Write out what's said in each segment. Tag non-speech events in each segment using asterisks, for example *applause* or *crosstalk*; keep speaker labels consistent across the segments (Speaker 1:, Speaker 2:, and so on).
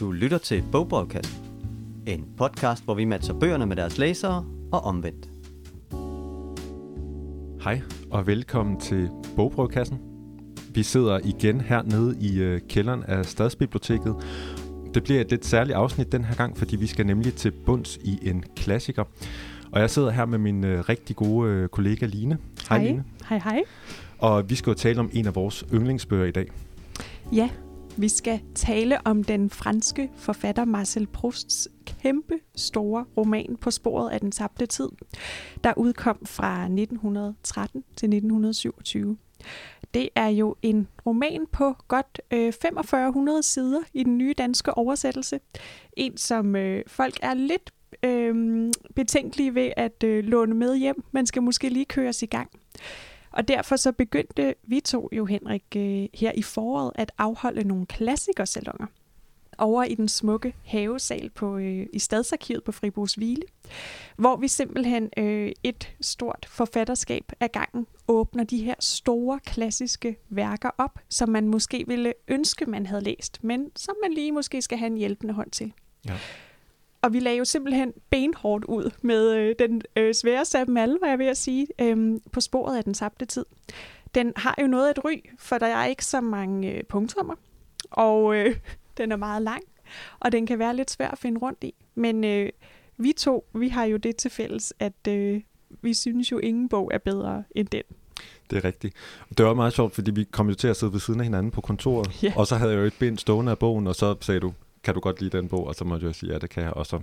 Speaker 1: Du lytter til Bogbrevkassen. En podcast, hvor vi matcher bøgerne med deres læsere og omvendt.
Speaker 2: Hej og velkommen til Bogbrevkassen. Vi sidder igen hernede i øh, kælderen af Stadsbiblioteket. Det bliver et lidt særligt afsnit den her gang, fordi vi skal nemlig til bunds i en klassiker. Og jeg sidder her med min øh, rigtig gode øh, kollega Line.
Speaker 3: Hej.
Speaker 2: Line.
Speaker 3: Hej, hej.
Speaker 2: Og vi skal jo tale om en af vores yndlingsbøger i dag.
Speaker 3: Ja, vi skal tale om den franske forfatter Marcel Prousts kæmpe store roman På sporet af den tabte tid, der udkom fra 1913 til 1927. Det er jo en roman på godt øh, 4500 sider i den nye danske oversættelse. En, som øh, folk er lidt øh, betænkelige ved at øh, låne med hjem. Man skal måske lige køres i gang. Og derfor så begyndte vi to jo, Henrik, øh, her i foråret at afholde nogle klassikersalonger over i den smukke havesal på, øh, i Stadsarkivet på Fribourgs Hvile, hvor vi simpelthen øh, et stort forfatterskab af gangen åbner de her store klassiske værker op, som man måske ville ønske, man havde læst, men som man lige måske skal have en hjælpende hånd til.
Speaker 2: Ja.
Speaker 3: Og vi lagde jo simpelthen benhårdt ud med øh, den øh, sværeste af dem alle, var jeg ved at sige, øh, på sporet af den tabte tid. Den har jo noget at ry, for der er ikke så mange øh, punktummer, og øh, *laughs* den er meget lang, og den kan være lidt svær at finde rundt i. Men øh, vi to, vi har jo det til fælles, at øh, vi synes jo, ingen bog er bedre end den.
Speaker 2: Det er rigtigt. Og det var meget sjovt, fordi vi kom jo til at sidde ved siden af hinanden på kontoret,
Speaker 3: Ja.
Speaker 2: og så havde jeg jo et bind stående af bogen, og så sagde du, kan du godt lide den bog? Og så måtte jeg sige, ja, det kan jeg. Og så,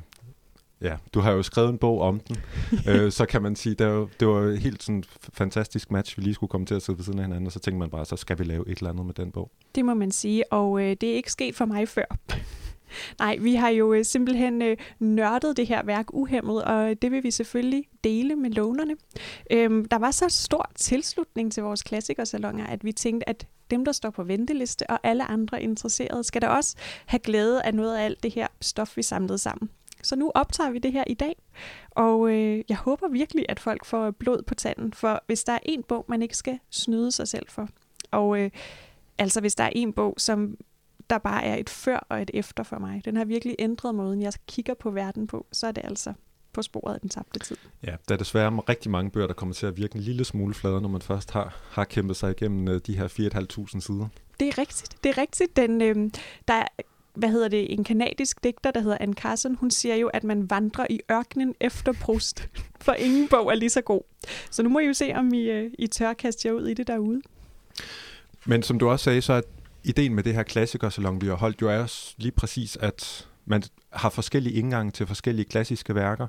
Speaker 2: ja, du har jo skrevet en bog om den, *laughs* øh, så kan man sige, det var, det var helt sådan fantastisk match, vi lige skulle komme til at sidde ved siden af hinanden, og så tænkte man bare, så skal vi lave et eller andet med den bog.
Speaker 3: Det må man sige, og øh, det er ikke sket for mig før. Nej, vi har jo øh, simpelthen øh, nørdet det her værk uhemmet, og det vil vi selvfølgelig dele med lånerne. Øhm, der var så stor tilslutning til vores klassikersalonger, at vi tænkte, at dem, der står på venteliste, og alle andre interesserede, skal da også have glæde af noget af alt det her stof, vi samlede sammen. Så nu optager vi det her i dag, og øh, jeg håber virkelig, at folk får blod på tanden, for hvis der er en bog, man ikke skal snyde sig selv for, og øh, altså hvis der er en bog, som der bare er et før og et efter for mig, den har virkelig ændret måden, jeg kigger på verden på, så er det altså på sporet af den tabte tid.
Speaker 2: Ja, der er desværre rigtig mange bøger, der kommer til at virke en lille smule fladere, når man først har, har kæmpet sig igennem øh, de her 4.500 sider.
Speaker 3: Det er rigtigt. Det er rigtigt. Den, øh, der er, hvad hedder det, en kanadisk digter, der hedder Anne Carson, hun siger jo, at man vandrer i ørkenen efter Proust, *laughs* for ingen bog er lige så god. Så nu må I jo se, om I, øh, I tør kaste jer ud i det derude.
Speaker 2: Men som du også sagde, så er ideen med det her klassikersalon, vi har holdt, jo er lige præcis, at man har forskellige indgange til forskellige klassiske værker.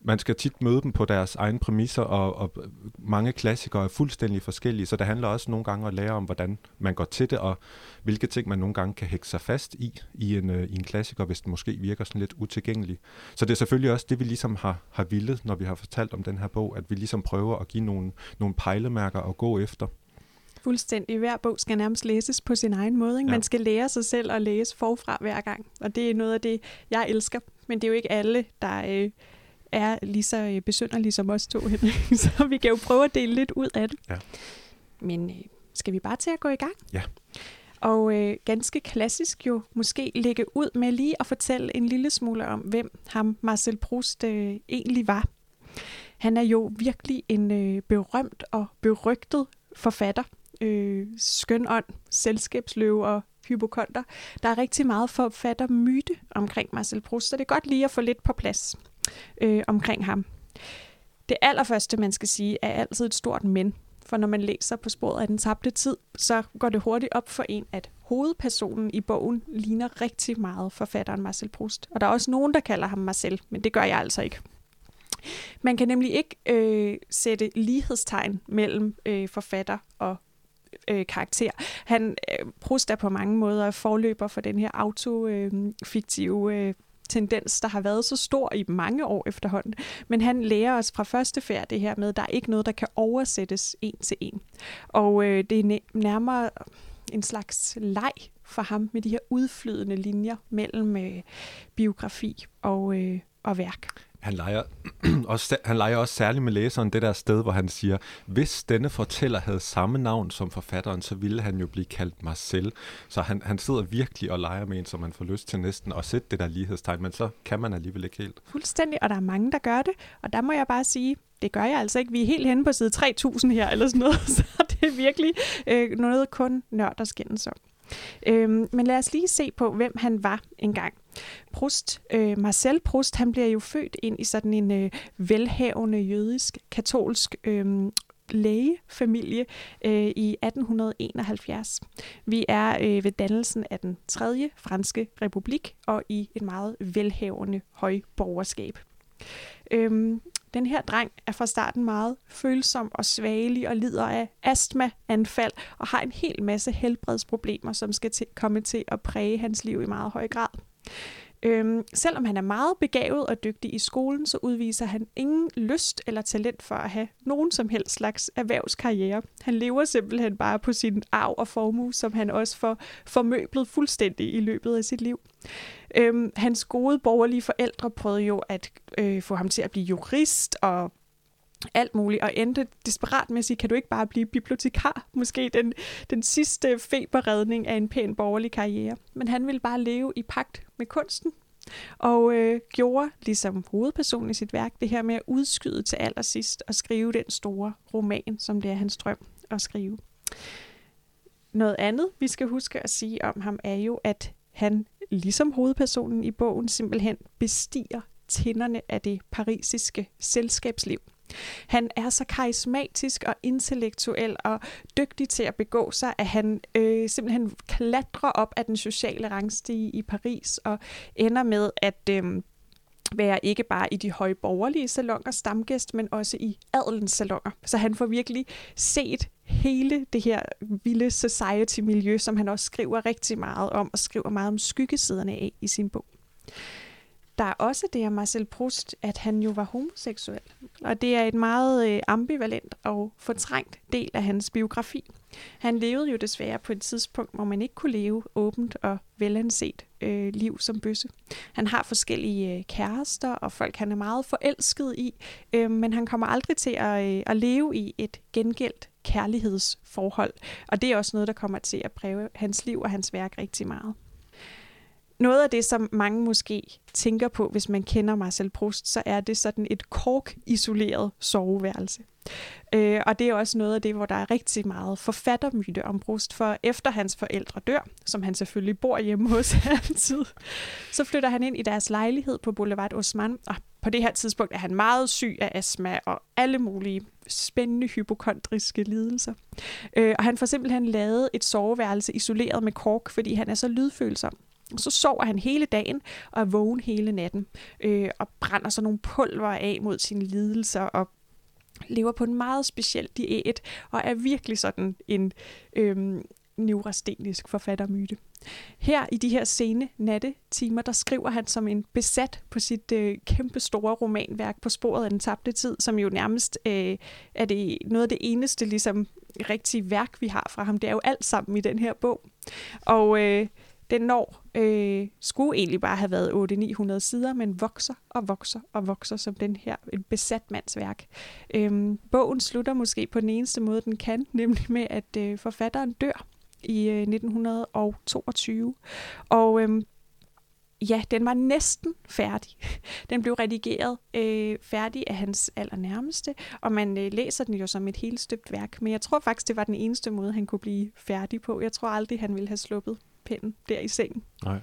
Speaker 2: Man skal tit møde dem på deres egne præmisser, og, og mange klassikere er fuldstændig forskellige, så det handler også nogle gange om at lære om, hvordan man går til det, og hvilke ting man nogle gange kan hække sig fast i, i en, øh, i en klassiker, hvis den måske virker sådan lidt utilgængelig. Så det er selvfølgelig også det, vi ligesom har, har villet, når vi har fortalt om den her bog, at vi ligesom prøver at give nogle, nogle pejlemærker at gå efter.
Speaker 3: Fuldstændig. Hver bog skal nærmest læses på sin egen måde. Ikke?
Speaker 2: Ja.
Speaker 3: Man skal lære sig selv at læse forfra hver gang. Og det er noget af det, jeg elsker. Men det er jo ikke alle, der øh, er lige så øh, besynderlige som os to. *laughs* Så vi kan jo prøve at dele lidt ud af det.
Speaker 2: Ja.
Speaker 3: Men øh, skal vi bare til at gå i gang?
Speaker 2: Ja.
Speaker 3: Og øh, ganske klassisk jo måske lægge ud med lige at fortælle en lille smule om, hvem ham Marcel Proust øh, egentlig var. Han er jo virkelig en øh, berømt og berygtet forfatter. Øh, skønånd, selskabsløve og hypokonter. Der er rigtig meget forfattermyte omkring Marcel Proust, så det er godt lige at få lidt på plads øh, omkring ham. Det allerførste, man skal sige, er altid et stort men. For når man læser på sporet af den tabte tid, så går det hurtigt op for en, at hovedpersonen i bogen ligner rigtig meget forfatteren Marcel Proust. Og der er også nogen, der kalder ham Marcel, men det gør jeg altså ikke. Man kan nemlig ikke øh, sætte lighedstegn mellem øh, forfatter og øh, karakter. Han, øh, Proust er på mange måder forløber for den her autofiktive øh, tendens, der har været så stor i mange år efterhånden. Men han lærer os fra første færd det her med, at der er ikke noget, der kan oversættes en til en. Og øh, det er nærmere en slags leg for ham med de her udflydende linjer mellem øh, biografi og, øh, og værk.
Speaker 2: Han leger, *clears throat* også, han leger også særligt med læseren det der sted, hvor han siger, hvis denne fortæller havde samme navn som forfatteren, så ville han jo blive kaldt Marcel. Så han, han sidder virkelig og leger med en, som man får lyst til næsten at sætte det der lighedstegn, men så kan man alligevel ikke helt.
Speaker 3: Fuldstændig, og der er mange, der gør det. Og der må jeg bare sige, det gør jeg altså ikke. Vi er helt henne på side 3000 her, eller sådan noget, *laughs* så det er virkelig øh, noget kun nørder skændes om. Øhm, men lad os lige se på, hvem han var engang. Proust, øh, Marcel Proust, han bliver jo født ind i sådan en øh, velhavende jødisk, katolsk øh, lægefamilie øh, i 1871. Vi er øh, ved dannelsen af den tredje franske republik og i et meget velhavende højborgerskab. Øhm, den her dreng er fra starten meget følsom og svagelig og lider af astmaanfald og har en hel masse helbredsproblemer, som skal til, komme til at præge hans liv i meget høj grad. Øhm, selvom han er meget begavet og dygtig i skolen, så udviser han ingen lyst eller talent for at have nogen som helst slags erhvervskarriere. Han lever simpelthen bare på sin arv og formue, som han også får formøblet fuldstændig i løbet af sit liv. Øhm, hans gode borgerlige forældre prøvede jo at øh, få ham til at blive jurist og alt muligt, og endte desperat med at sige, kan du ikke bare blive bibliotekar? *laughs* Måske den, den sidste feberredning af en pæn borgerlig karriere. Men han ville bare leve i pagt med kunsten, og øh, gjorde, ligesom hovedpersonen i sit værk, det her med at udskyde til allersidst og skrive den store roman, som det er hans drøm at skrive. Noget andet, vi skal huske at sige om ham, er jo, at han, ligesom hovedpersonen i bogen, simpelthen bestiger tænderne af det parisiske selskabsliv. Han er så karismatisk og intellektuel og dygtig til at begå sig, at han øh, simpelthen klatrer op af den sociale rangstige i Paris og ender med at øh, være ikke bare i de høje borgerlige salonger stamgæst, men også i adelens salonger. Så han får virkelig set hele det her vilde society-miljø, som han også skriver rigtig meget om, og skriver meget om skyggesiderne af i sin bog. Der er også det af Marcel Proust, at han jo var homoseksuel. Og det er et meget øh, ambivalent og fortrængt del af hans biografi. Han levede jo desværre på et tidspunkt, hvor man ikke kunne leve åbent og velanset øh, liv som bøsse. Han har forskellige øh, kærester, og folk han er meget forelsket i, øh, men han kommer aldrig til at, øh, at leve i et gengældt kærlighedsforhold. Og det er også noget, der kommer til at præge hans liv og hans værk rigtig meget noget af det, som mange måske tænker på, hvis man kender Marcel Proust, så er det sådan et kork-isoleret soveværelse. Øh, og det er også noget af det, hvor der er rigtig meget forfattermyte om Proust, for efter hans forældre dør, som han selvfølgelig bor hjemme hos *laughs* altid, så flytter han ind i deres lejlighed på Boulevard Osman, og på det her tidspunkt er han meget syg af astma og alle mulige spændende hypokondriske lidelser. Øh, og han får simpelthen lavet et soveværelse isoleret med kork, fordi han er så lydfølsom. Så sover han hele dagen og er vågen hele natten øh, og brænder så nogle pulver af mod sine lidelser og lever på en meget speciel diæt og er virkelig sådan en øh, neurastenisk forfattermyte. Her i de her sene nattetimer, der skriver han som en besat på sit øh, kæmpe store romanværk på sporet af den tabte tid, som jo nærmest øh, er det noget af det eneste ligesom rigtige værk, vi har fra ham. Det er jo alt sammen i den her bog. Og øh, den når øh, skulle egentlig bare have været 800-900 sider, men vokser og vokser og vokser som den her en besat mands værk. Øhm, bogen slutter måske på den eneste måde, den kan, nemlig med, at øh, forfatteren dør i øh, 1922. Og øh, ja, den var næsten færdig. *laughs* Den blev redigeret øh, færdig af hans allernærmeste, og man øh, læser den jo som et helt støbt værk. Men jeg tror faktisk, det var den eneste måde, han kunne blive færdig på. Jeg tror aldrig, han ville have sluppet pinden der i sengen.
Speaker 2: Nej.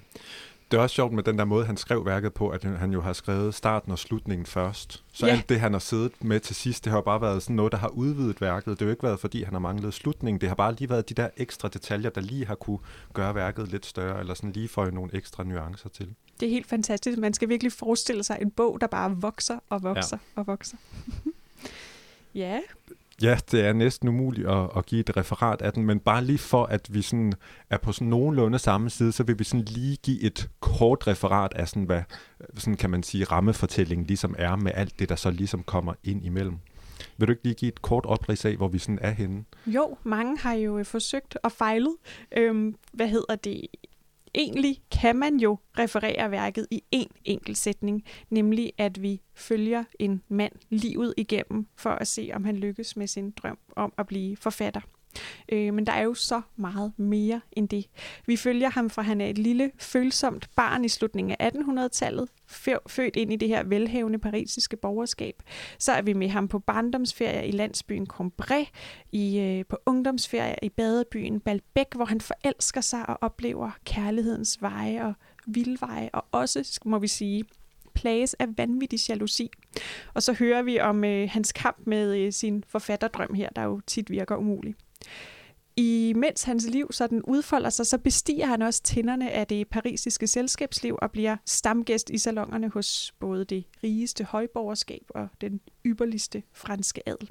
Speaker 2: Det er også sjovt med den der måde, han skrev værket på, at han jo har skrevet starten og slutningen først. Så ja. alt det, han har siddet med til sidst, det har jo bare været sådan noget, der har udvidet værket. Det har jo ikke været, fordi han har manglet slutningen. Det har bare lige været de der ekstra detaljer, der lige har kunne gøre værket lidt større, eller sådan lige få nogle ekstra nuancer til.
Speaker 3: Det er helt fantastisk. Man skal virkelig forestille sig en bog, der bare vokser og vokser ja. og vokser. *laughs* ja.
Speaker 2: Ja, det er næsten umuligt at, at give et referat af den, men bare lige for, at vi sådan er på sådan nogenlunde samme side, så vil vi sådan lige give et kort referat af sådan, hvad sådan kan man sige, rammefortællingen ligesom er med alt det, der så ligesom kommer ind imellem. Vil du ikke lige give et kort oprids af, hvor vi sådan er henne?
Speaker 3: Jo, mange har jo øh, forsøgt og fejlet. Øhm, hvad hedder det? Egentlig kan man jo referere værket i én enkelt sætning, nemlig at vi følger en mand livet igennem for at se, om han lykkes med sin drøm om at blive forfatter. Øh, men der er jo så meget mere end det. Vi følger ham fra han er et lille, følsomt barn i slutningen af 1800-tallet, født ind i det her velhavende parisiske borgerskab. Så er vi med ham på barndomsferie i landsbyen Combray, i, øh, på ungdomsferie i badebyen Balbec, hvor han forelsker sig og oplever kærlighedens veje og vildveje, og også, må vi sige, plages af vanvittig jalousi. Og så hører vi om øh, hans kamp med øh, sin forfatterdrøm her, der jo tit virker umulig. I mens hans liv sådan udfolder sig, så bestiger han også tænderne af det parisiske selskabsliv og bliver stamgæst i salongerne hos både det rigeste højborgerskab og den ypperligste franske adel.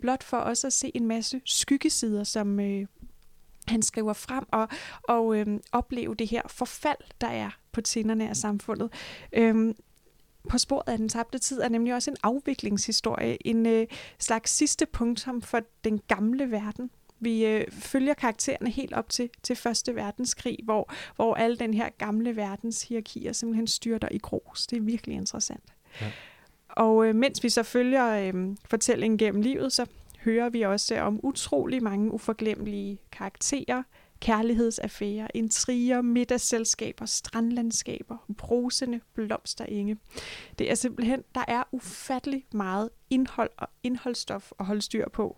Speaker 3: Blot for også at se en masse skyggesider, som øh, han skriver frem og, og øh, opleve det her forfald, der er på tænderne af samfundet. Øh, på sporet af den tabte tid er nemlig også en afviklingshistorie, en øh, slags sidste punktum for den gamle verden. Vi øh, følger karaktererne helt op til, til Første Verdenskrig, hvor, hvor alle den her gamle verdens hierarkier simpelthen styrter i grus. Det er virkelig interessant. Ja. Og øh, mens vi så følger øh, fortællingen gennem livet, så hører vi også om utrolig mange uforglemmelige karakterer, kærlighedsaffærer, intriger, middagsselskaber, strandlandskaber, brusende blomsterenge. Det er simpelthen, der er ufattelig meget indhold og indholdsstof at holde styr på.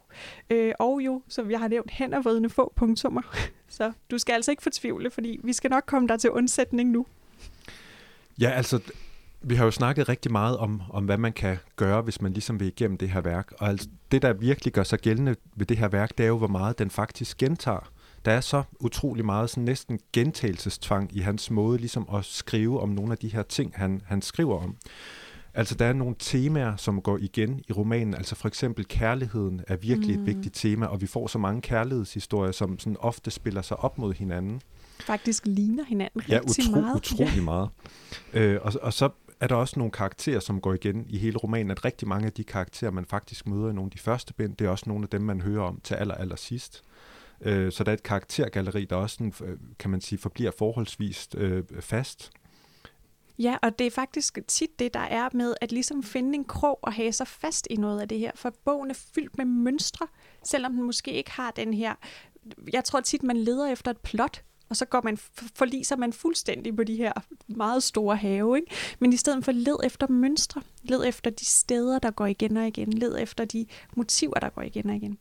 Speaker 3: Øh, og jo, som jeg har nævnt, henovervridende få punktummer. *laughs* Så du skal altså ikke fortvivle, fordi vi skal nok komme der til undsætning nu.
Speaker 2: Ja, altså, vi har jo snakket rigtig meget om, om, hvad man kan gøre, hvis man ligesom vil igennem det her værk. Og altså, det, der virkelig gør sig gældende ved det her værk, det er jo, hvor meget den faktisk gentager der er så utrolig meget sådan næsten gentagelsestvang i hans måde ligesom at skrive om nogle af de her ting, han, han skriver om. Altså, der er nogle temaer, som går igen i romanen. Altså for eksempel kærligheden er virkelig mm. et vigtigt tema, og vi får så mange kærlighedshistorier, som sådan ofte spiller sig op mod hinanden.
Speaker 3: Faktisk ligner hinanden
Speaker 2: ja,
Speaker 3: rigtig
Speaker 2: utro,
Speaker 3: meget.
Speaker 2: utrolig ja. meget. Øh, og, og så er der også nogle karakterer, som går igen i hele romanen, at rigtig mange af de karakterer, man faktisk møder i nogle af de første bind, det er også nogle af dem, man hører om til aller, aller sidst. Øh, så der er et karaktergalleri, der også, sådan, øh, kan man sige, forbliver forholdsvis øh, fast.
Speaker 3: Ja, og det er faktisk tit det, der er med at ligesom finde en krog og have sig fast i noget af det her. For bogen er fyldt med mønstre, selvom den måske ikke har den her... Jeg tror tit, man leder efter et plot, og så går man, forliser man fuldstændig på de her meget store have. Ikke? Men i stedet for led efter mønstre, led efter de steder, der går igen og igen, led efter de motiver, der går igen og igen.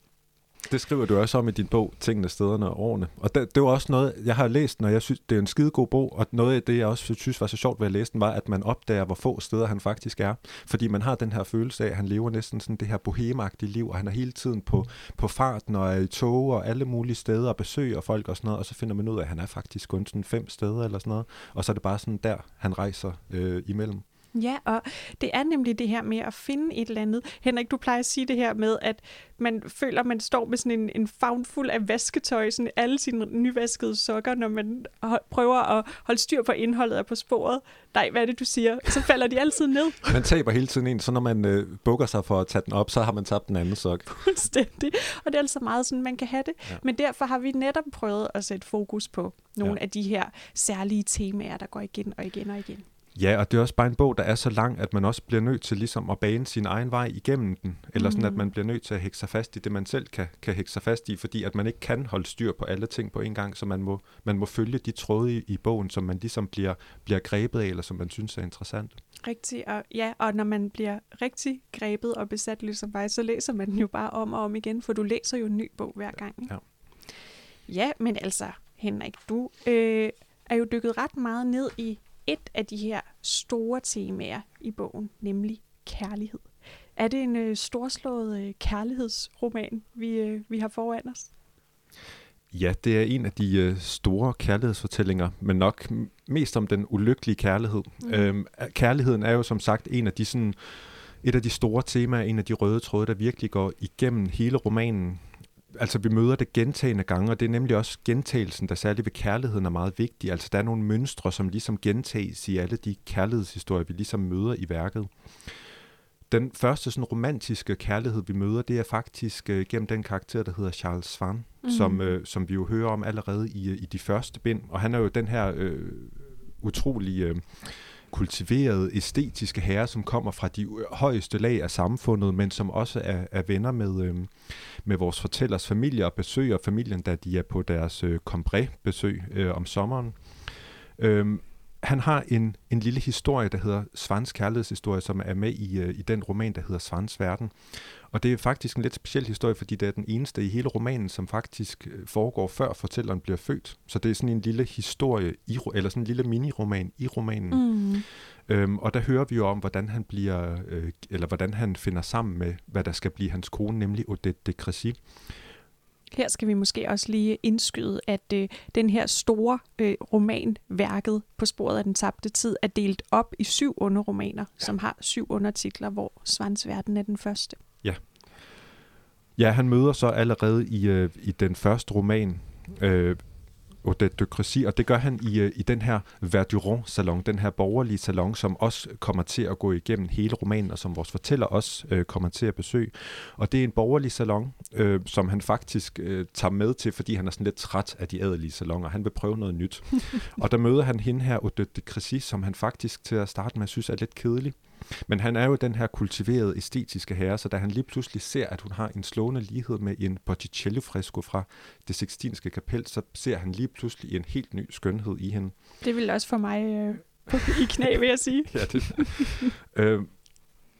Speaker 2: Det skriver du også om i din bog, Tingene, Stederne og Årene. Og det, det var også noget, jeg har læst, når jeg synes, det er en skidegod bog, og noget af det, jeg også synes var så sjovt ved at læse den, var, at man opdager, hvor få steder han faktisk er. Fordi man har den her følelse af, at han lever næsten sådan det her bohemagtige liv, og han er hele tiden på, på farten og er i tog og alle mulige steder og besøger folk og sådan noget, og så finder man ud af, at han er faktisk kun sådan fem steder eller sådan noget, og så er det bare sådan der, han rejser øh, imellem.
Speaker 3: Ja, og det er nemlig det her med at finde et eller andet. Henrik, du plejer at sige det her med, at man føler, man står med sådan en, en favn fuld af vasketøj, sådan alle sine nyvaskede sokker, når man prøver at holde styr på indholdet af på sporet. Nej, hvad er det, du siger? Så falder de altid ned. *laughs*
Speaker 2: Man taber hele tiden en, så når man øh, bukker sig for at tage den op, så har man tabt den anden sok.
Speaker 3: Fuldstændig. Og det er altså meget sådan, man kan have det. Ja. Men derfor har vi netop prøvet at sætte fokus på nogle ja. af de her særlige temaer, der går igen og igen og igen.
Speaker 2: Ja, og det er også bare en bog, der er så lang, at man også bliver nødt til ligesom at bane sin egen vej igennem den. Eller sådan, mm. at man bliver nødt til at hække sig fast i det, man selv kan, kan hække sig fast i, fordi at man ikke kan holde styr på alle ting på en gang, så man må, man må følge de tråde i, i bogen, som man ligesom bliver, bliver grebet af, eller som man synes er interessant.
Speaker 3: Rigtig, og ja, og når man bliver rigtig grebet og besat ligesom mig, så læser man den jo bare om og om igen, for du læser jo en ny bog hver gang. Ikke? Ja. ja, men altså, Henrik, du øh, er jo dykket ret meget ned i et af de her store temaer i bogen, nemlig kærlighed. Er det en øh, storslået øh, kærlighedsroman, vi, øh, vi har foran os?
Speaker 2: Ja, det er en af de øh, store kærlighedsfortællinger, men nok mest om den ulykkelige kærlighed. Mm. Øhm, kærligheden er jo som sagt en af de sådan, et af de store temaer, en af de røde tråde, der virkelig går igennem hele romanen altså vi møder det gentagende gange, og det er nemlig også gentagelsen, der særligt ved kærligheden er meget vigtig. Altså der er nogle mønstre, som ligesom gentages i alle de kærlighedshistorier, vi ligesom møder i værket. den første sådan romantiske kærlighed, vi møder, det er faktisk øh, gennem den karakter, der hedder Charles Svan, mm. som, øh, som vi jo hører om allerede i, i de første bind. Og han er jo den her øh, utrolig øh, kultiverede, æstetiske herre, som kommer fra de højeste lag af samfundet, men som også er, er venner med, øh, med vores fortællers familie og besøger familien, da de er på deres øh, kombré-besøg øh, om sommeren. Øh, han har en, en lille historie, der hedder Svans kærlighedshistorie, som er med i, uh, i den roman, der hedder Svans Verden. Og det er faktisk en lidt speciel historie, fordi det er den eneste i hele romanen, som faktisk øh, foregår før fortælleren bliver født. Så det er sådan en lille historie, i, eller sådan en lille mini-roman i romanen. Mm. Øhm, og der hører vi jo om, hvordan han bliver, øh, eller hvordan han finder sammen med, hvad der skal blive hans kone, nemlig Odette de Crécy.
Speaker 3: Her skal vi måske også lige indskyde, at øh, den her store øh, romanværket på sporet af den tabte tid er delt op i syv underromaner, ja. som har syv undertitler, hvor Svansverden er den første.
Speaker 2: Ja. Ja, han møder så allerede i, øh, i den første roman øh, Odette de Crécy, og det gør han i, øh, i den her Verduron-salon, den her borgerlige salon, som også kommer til at gå igennem hele romanen, og som vores fortæller også øh, kommer til at besøge. Og det er en borgerlig salon, øh, som han faktisk øh, tager med til, fordi han er sådan lidt træt af de adelige salonger. Han vil prøve noget nyt. *laughs* og der møder han hende her, Odette de Crécy, som han faktisk til at starte med synes er lidt kedelig. Men han er jo den her kultiverede æstetiske herre, så da han lige pludselig ser, at hun har en slående lighed med en Botticelli-fresko fra det Sixtinske kapel, så ser han lige pludselig en helt ny skønhed i hende.
Speaker 3: Det vil også for mig øh, på, i knæ, vil jeg sige. *laughs*
Speaker 2: ja, det øh,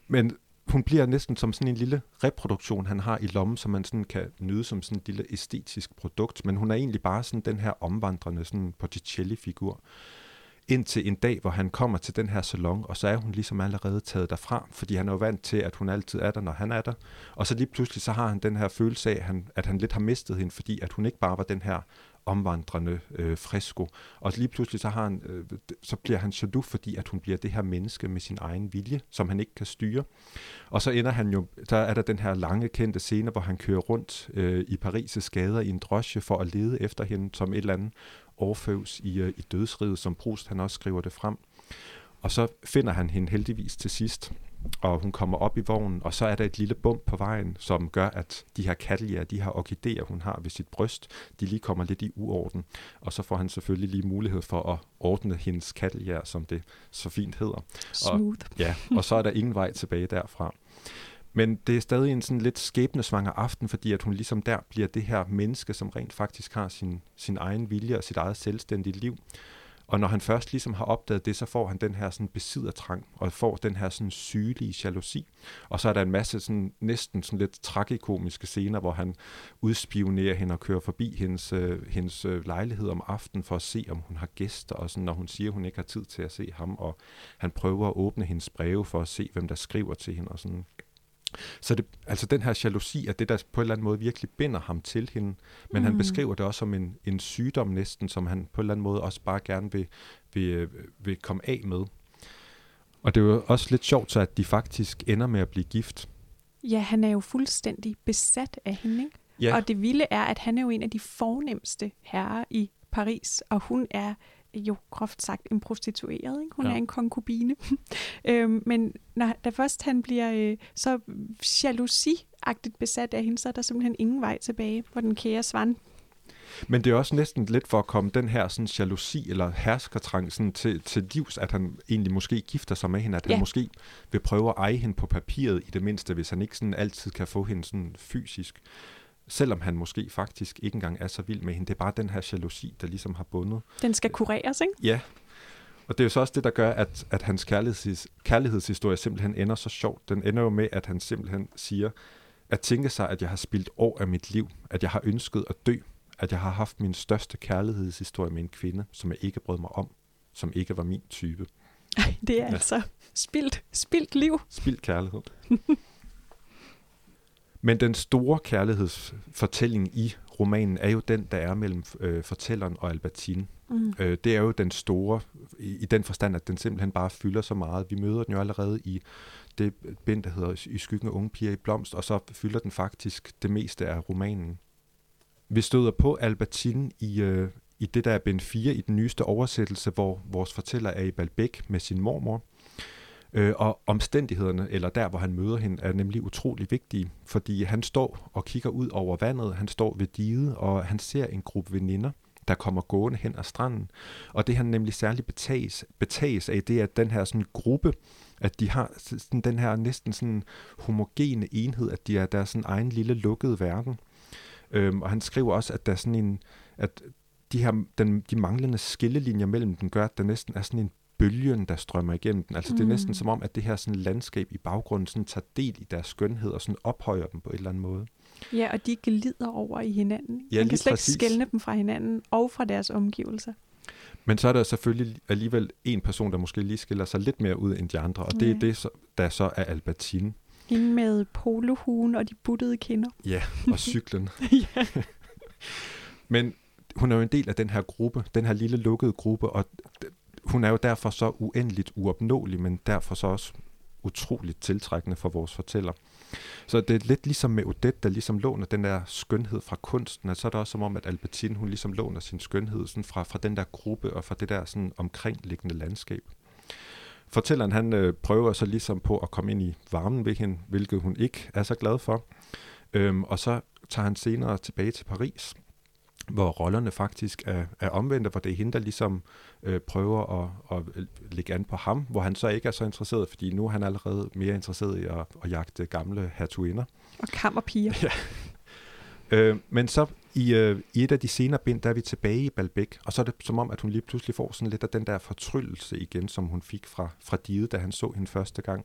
Speaker 2: Men hun bliver næsten som sådan en lille reproduktion, han har i lommen, som man sådan kan nyde som sådan en lille æstetisk produkt. Men hun er egentlig bare sådan den her omvandrende sådan Botticelli-figur indtil en dag, hvor han kommer til den her salon, og så er hun ligesom allerede taget derfra, fordi han er jo vant til, at hun altid er der, når han er der. Og så lige pludselig, så har han den her følelse af, at han, at han lidt har mistet hende, fordi at hun ikke bare var den her omvandrende øh, fresko. Og lige pludselig så, har han, øh, så bliver han jaloux, fordi at hun bliver det her menneske med sin egen vilje, som han ikke kan styre. Og så ender han jo, der er der den her lange kendte scene, hvor han kører rundt øh, i Paris' gader i en drosje for at lede efter hende som et eller andet Orfeus i, øh, i dødsriget, som Proust han også skriver det frem. Og så finder han hende heldigvis til sidst, og hun kommer op i vognen, og så er der et lille bump på vejen, som gør, at de her katteljer, de her orkideer, hun har ved sit bryst, de lige kommer lidt i uorden. Og så får han selvfølgelig lige mulighed for at ordne hendes katteljer, som det så fint hedder.
Speaker 3: Smooth.
Speaker 2: Og, ja, og så er der ingen vej tilbage derfra. Men det er stadig en sådan lidt skæbnesvanger aften, fordi at hun ligesom der bliver det her menneske, som rent faktisk har sin, sin egen vilje og sit eget selvstændige liv. Og når han først ligesom har opdaget det, så får han den her sådan besiddertrang, og får den her sådan sygelige jalousi. Og så er der en masse sådan, næsten sådan lidt tragikomiske scener, hvor han udspionerer hende og kører forbi hendes, øh, hendes øh, lejlighed om aftenen for at se, om hun har gæster, og sådan, når hun siger, at hun ikke har tid til at se ham, og han prøver at åbne hendes breve for at se, hvem der skriver til hende, og sådan så det, altså den her jalousi er det, der på en eller anden måde virkelig binder ham til hende. Men mm. han beskriver det også som en, en sygdom næsten, som han på en eller anden måde også bare gerne vil, vil, vil komme af med. Og det er jo også lidt sjovt så, at de faktisk ender med at blive gift.
Speaker 3: Ja, han er jo fuldstændig besat af hende, ikke?
Speaker 2: Ja.
Speaker 3: Og det vilde er, at han er jo en af de fornemmeste herrer i Paris, og hun er jo groft sagt en prostitueret. Ikke? Hun ja. er en konkubine. *laughs* øhm, men når, da først han bliver øh, så jalousiagtigt besat af hende, så er der simpelthen ingen vej tilbage for den kære Svan.
Speaker 2: Men det er også næsten lidt for at komme den her sådan, jalousi eller herskertrang sådan, til, til livs, at han egentlig måske gifter sig med hende, at ja. han måske vil prøve at eje hende på papiret i det mindste, hvis han ikke sådan altid kan få hende sådan fysisk selvom han måske faktisk ikke engang er så vild med hende. Det er bare den her jalousi, der ligesom har bundet.
Speaker 3: Den skal kureres, ikke?
Speaker 2: Ja, og det er jo så også det, der gør, at, at hans kærligheds, kærlighedshistorie simpelthen ender så sjovt. Den ender jo med, at han simpelthen siger, at tænke sig, at jeg har spildt år af mit liv, at jeg har ønsket at dø, at jeg har haft min største kærlighedshistorie med en kvinde, som jeg ikke brød mig om, som ikke var min type.
Speaker 3: Ej, det er ja. altså spildt, spildt liv.
Speaker 2: Spildt kærlighed. *laughs* Men den store kærlighedsfortælling i romanen er jo den, der er mellem øh, fortælleren og Albertine. Mm. Øh, det er jo den store, i, i den forstand, at den simpelthen bare fylder så meget. Vi møder den jo allerede i det bind, der hedder I skyggen af unge piger i blomst, og så fylder den faktisk det meste af romanen. Vi støder på Albertine i, øh, i det, der er bind 4 i den nyeste oversættelse, hvor vores fortæller er i Balbæk med sin mormor. Øh, og omstændighederne, eller der, hvor han møder hende, er nemlig utrolig vigtige, fordi han står og kigger ud over vandet, han står ved diget, og han ser en gruppe veninder, der kommer gående hen ad stranden. Og det han nemlig særligt betages, betages af, det er, at den her sådan gruppe, at de har sådan, den her næsten sådan homogene enhed, at de er deres sådan egen lille lukkede verden. Øhm, og han skriver også, at der er sådan en, at de her, den, de manglende skillelinjer mellem dem gør, at der næsten er sådan en bølgen, der strømmer igennem den. Altså mm. det er næsten som om, at det her sådan landskab i baggrunden sådan tager del i deres skønhed og sådan ophøjer dem på en eller anden måde.
Speaker 3: Ja, og de glider over i hinanden.
Speaker 2: Ja,
Speaker 3: Man kan slet
Speaker 2: præcis.
Speaker 3: ikke skelne dem fra hinanden og fra deres omgivelser.
Speaker 2: Men så er der selvfølgelig alligevel en person, der måske lige skiller sig lidt mere ud end de andre, og det ja. er det, der så er Albertine.
Speaker 3: Hende med polohuen og de buttede kinder.
Speaker 2: Ja, og *laughs* cyklen.
Speaker 3: ja. *laughs*
Speaker 2: Men hun er jo en del af den her gruppe, den her lille lukkede gruppe, og hun er jo derfor så uendeligt uopnåelig, men derfor så også utroligt tiltrækkende for vores fortæller. Så det er lidt ligesom med Odette, der ligesom låner den der skønhed fra kunsten, at så er det også som om, at Albertine, hun ligesom låner sin skønhed sådan fra, fra den der gruppe og fra det der sådan omkringliggende landskab. Fortælleren han øh, prøver så ligesom på at komme ind i varmen ved hende, hvilket hun ikke er så glad for. Øhm, og så tager han senere tilbage til Paris, hvor rollerne faktisk er, er omvendte, hvor det er hende, der ligesom øh, prøver at, at lægge an på ham, hvor han så ikke er så interesseret, fordi nu er han allerede mere interesseret i at, at jagte gamle hertuginder.
Speaker 3: Og kammerpiger.
Speaker 2: Øh, men så i, øh, i et af de senere bind, der er vi tilbage i Balbæk, og så er det som om, at hun lige pludselig får sådan lidt af den der fortryllelse igen, som hun fik fra, fra Diet, da han så hende første gang.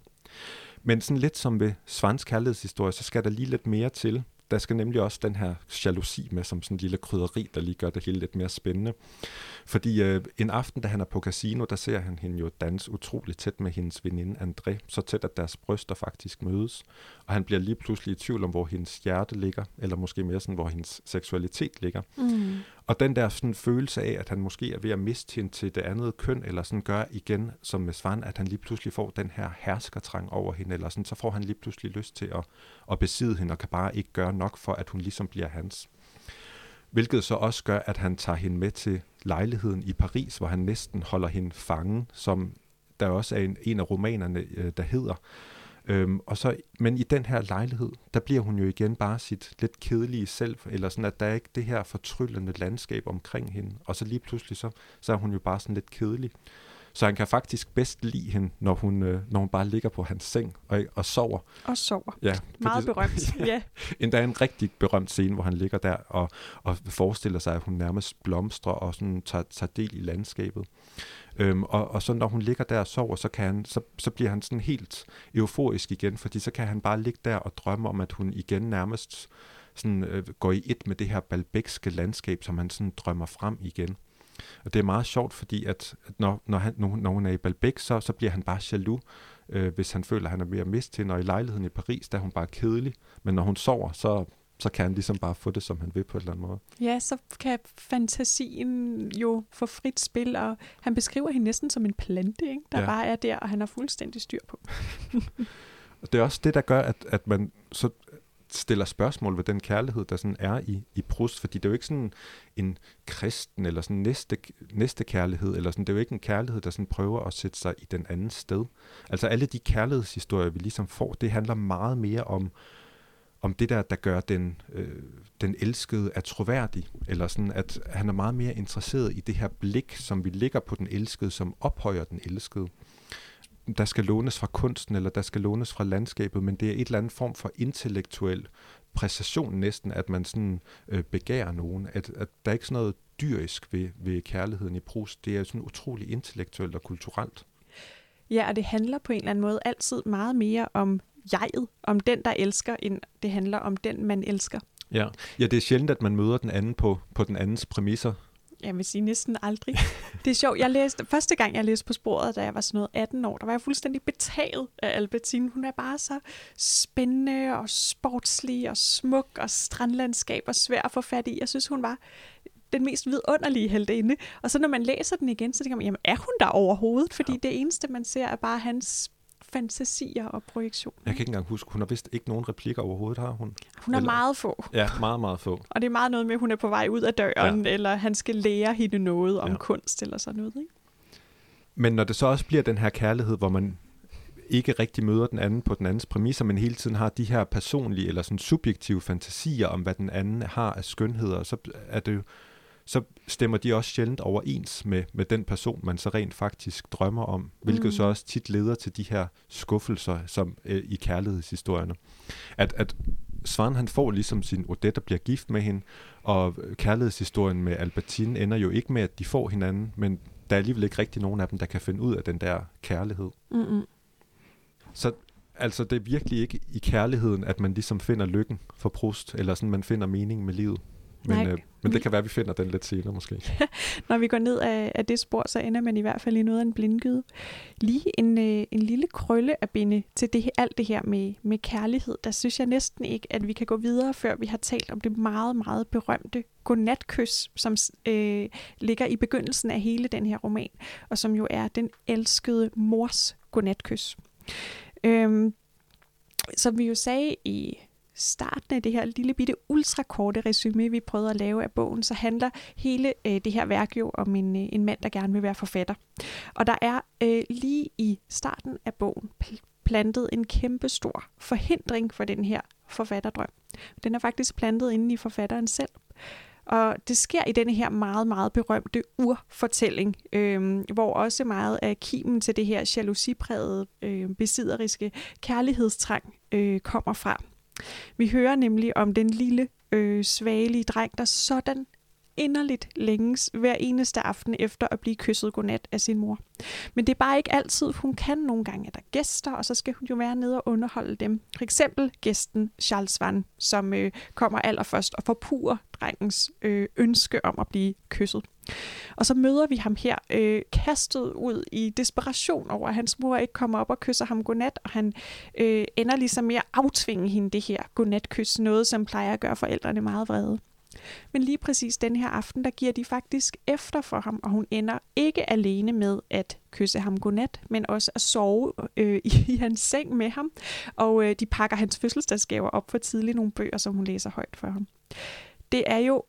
Speaker 2: Men sådan lidt som ved Svans kærlighedshistorie, så skal der lige lidt mere til. Der skal nemlig også den her jalousi med, som sådan en lille krydderi, der lige gør det hele lidt mere spændende. Fordi øh, en aften, da han er på casino, der ser han hende jo danse utroligt tæt med hendes veninde André, så tæt, at deres bryster faktisk mødes. Og han bliver lige pludselig i tvivl om, hvor hendes hjerte ligger, eller måske mere sådan, hvor hendes seksualitet ligger.
Speaker 3: Mm.
Speaker 2: Og den der sådan følelse af, at han måske er ved at miste hende til det andet køn, eller sådan gør igen som med Svan, at han lige pludselig får den her herskertrang over hende, eller sådan, så får han lige pludselig lyst til at, at besidde hende, og kan bare ikke gøre nok for, at hun ligesom bliver hans. Hvilket så også gør, at han tager hende med til lejligheden i Paris, hvor han næsten holder hende fangen, som der også er en, en af romanerne, øh, der hedder. Øhm, og så, men i den her lejlighed, der bliver hun jo igen bare sit lidt kedelige selv, eller sådan, at der er ikke det her fortryllende landskab omkring hende. Og så lige pludselig, så, så er hun jo bare sådan lidt kedelig. Så han kan faktisk bedst lide hende, når hun, øh, når hun bare ligger på hans seng og, og sover.
Speaker 3: Og sover.
Speaker 2: Ja,
Speaker 3: Meget
Speaker 2: fordi-
Speaker 3: berømt. *laughs* ja.
Speaker 2: Endda en rigtig berømt scene, hvor han ligger der og, og forestiller sig, at hun nærmest blomstrer og sådan tager, tager del i landskabet. Øhm, og, og så når hun ligger der og sover, så, kan han, så, så bliver han sådan helt euforisk igen, fordi så kan han bare ligge der og drømme om, at hun igen nærmest sådan, øh, går i et med det her balbækske landskab, som han sådan drømmer frem igen. Og det er meget sjovt, fordi at, at når, når, han, når, hun- når hun er i Balbæk, så, så bliver han bare jaloux, øh, hvis han føler, at han er ved at miste hende. Og i lejligheden i Paris, der er hun bare kedelig. Men når hun sover, så, så kan han ligesom bare få det, som han vil på en eller anden måde.
Speaker 3: ja, så kan fantasien jo få frit spil, og han beskriver hende næsten som en plante, ikke? der
Speaker 2: Ja.
Speaker 3: ja. bare er der, og han har fuldstændig styr på. *laughs*
Speaker 2: Og det er også det, der gør, at, at man så stiller spørgsmål ved den kærlighed, der sådan er i, i Proust, fordi det er jo ikke sådan en kristen eller sådan næste, næste kærlighed, eller sådan, det er jo ikke en kærlighed, der sådan prøver at sætte sig i den anden sted. Altså alle de kærlighedshistorier, vi ligesom får, det handler meget mere om, om det der, der gør den, øh, den elskede er troværdig, eller sådan, at han er meget mere interesseret i det her blik, som vi lægger på den elskede, som ophøjer den elskede der skal lånes fra kunsten, eller der skal lånes fra landskabet, men det er et eller andet form for intellektuel præstation næsten, at man sådan øh, begærer nogen. At, at der er ikke sådan noget dyrisk ved, ved kærligheden i Proust. Det er sådan utrolig intellektuelt og kulturelt.
Speaker 3: Ja, og det handler på en eller anden måde altid meget mere om jeget, om den, der elsker, end det handler om den, man elsker.
Speaker 2: Ja. ja, det er sjældent, at man møder den anden på, på den andens præmisser.
Speaker 3: Jeg vil sige næsten aldrig. Det er sjovt. Jeg læste, første gang, jeg læste på sporet, da jeg var sådan noget 18 år, der var jeg fuldstændig betaget af Albertine. Hun er bare så spændende og sportslig og smuk og strandlandskab og svær at få fat i. Jeg synes, hun var den mest vidunderlige heldinde. Og så når man læser den igen, så tænker man, jamen er hun der overhovedet? Fordi
Speaker 2: Ja.
Speaker 3: det eneste, man ser, er bare hans fantasier og projektioner.
Speaker 2: Jeg kan ikke engang huske, hun har vist ikke nogen replikker overhovedet, har hun?
Speaker 3: Hun har
Speaker 2: eller-
Speaker 3: meget få.
Speaker 2: Ja, meget, meget få.
Speaker 3: Og det er meget noget med, at hun er på vej ud af døren, ja. eller han skal lære hende noget om
Speaker 2: Ja.
Speaker 3: kunst eller sådan noget. Ikke?
Speaker 2: Men når det så også bliver den her kærlighed, hvor man ikke rigtig møder den anden på den andens præmisser, men hele tiden har de her personlige eller sådan subjektive fantasier om, hvad den anden har af skønheder, så er det jo, så stemmer de også sjældent overens med, med den person, man så rent faktisk drømmer om, hvilket mm. så også tit leder til de her skuffelser som øh, i kærlighedshistorierne. At, at Svan han får ligesom sin Odette og bliver gift med hende, og kærlighedshistorien med Albertine ender jo ikke med, at de får hinanden, men der er alligevel ikke rigtig nogen af dem, der kan finde ud af den der kærlighed.
Speaker 3: Mm-mm.
Speaker 2: Så altså, det er virkelig ikke i kærligheden, at man ligesom finder lykken for Proust, eller sådan, man finder mening med livet. Men, øh, men det kan være, at vi finder den lidt senere måske. *laughs*
Speaker 3: Når vi går ned af, af det spor, så ender man i hvert fald i noget af en blindgyde. Lige en, øh, en lille krølle at binde til det, alt det her med, med kærlighed. Der synes jeg næsten ikke, at vi kan gå videre, før vi har talt om det meget, meget berømte godnatkys, som øh, ligger i begyndelsen af hele den her roman, og som jo er den elskede mors godnatkys. Øhm, som vi jo sagde i starten af det her lille bitte ultrakorte resume, vi prøvede at lave af bogen, så handler hele øh, det her værk jo om en, øh, en mand, der gerne vil være forfatter. Og der er øh, lige i starten af bogen plantet en kæmpe stor forhindring for den her forfatterdrøm. Den er faktisk plantet inde i forfatteren selv. Og det sker i denne her meget, meget berømte urfortælling, øh, hvor også meget af kimen til det her jalousiprægede, øh, besidderiske kærlighedstrang øh, kommer fra. Vi hører nemlig om den lille, øh, svagelige dreng, der sådan inderligt længes hver eneste aften efter at blive kysset godnat af sin mor. Men det er bare ikke altid, hun kan. Nogle gange er der gæster, og så skal hun jo være nede og underholde dem. For eksempel gæsten Charles Van, som øh, kommer allerførst og forpurer drengens øh, ønske om at blive kysset. Og så møder vi ham her øh, kastet ud i desperation over, at hans mor ikke kommer op og kysser ham godnat, og han øh, ender ligesom med at aftvinge hende det her godnatkys, noget som plejer at gøre forældrene meget vrede. Men lige præcis den her aften, der giver de faktisk efter for ham, og hun ender ikke alene med at kysse ham godnat, men også at sove øh, i, i hans seng med ham. Og øh, de pakker hans fødselsdagsgaver op for tidligt nogle bøger, som hun læser højt for ham. Det er jo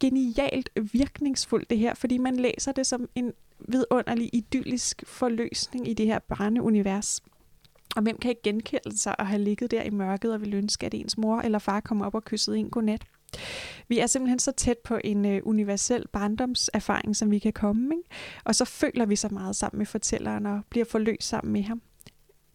Speaker 3: genialt virkningsfuldt det her, fordi man læser det som en vidunderlig, idyllisk forløsning i det her barneunivers. Og hvem kan ikke genkende sig at have ligget der i mørket og vil ønske, at ens mor eller far kommer op og kyssede en godnat? Vi er simpelthen så tæt på en øh, universel barndomserfaring, som vi kan komme. Ikke? Og så føler vi så meget sammen med fortælleren og bliver forløst sammen med ham.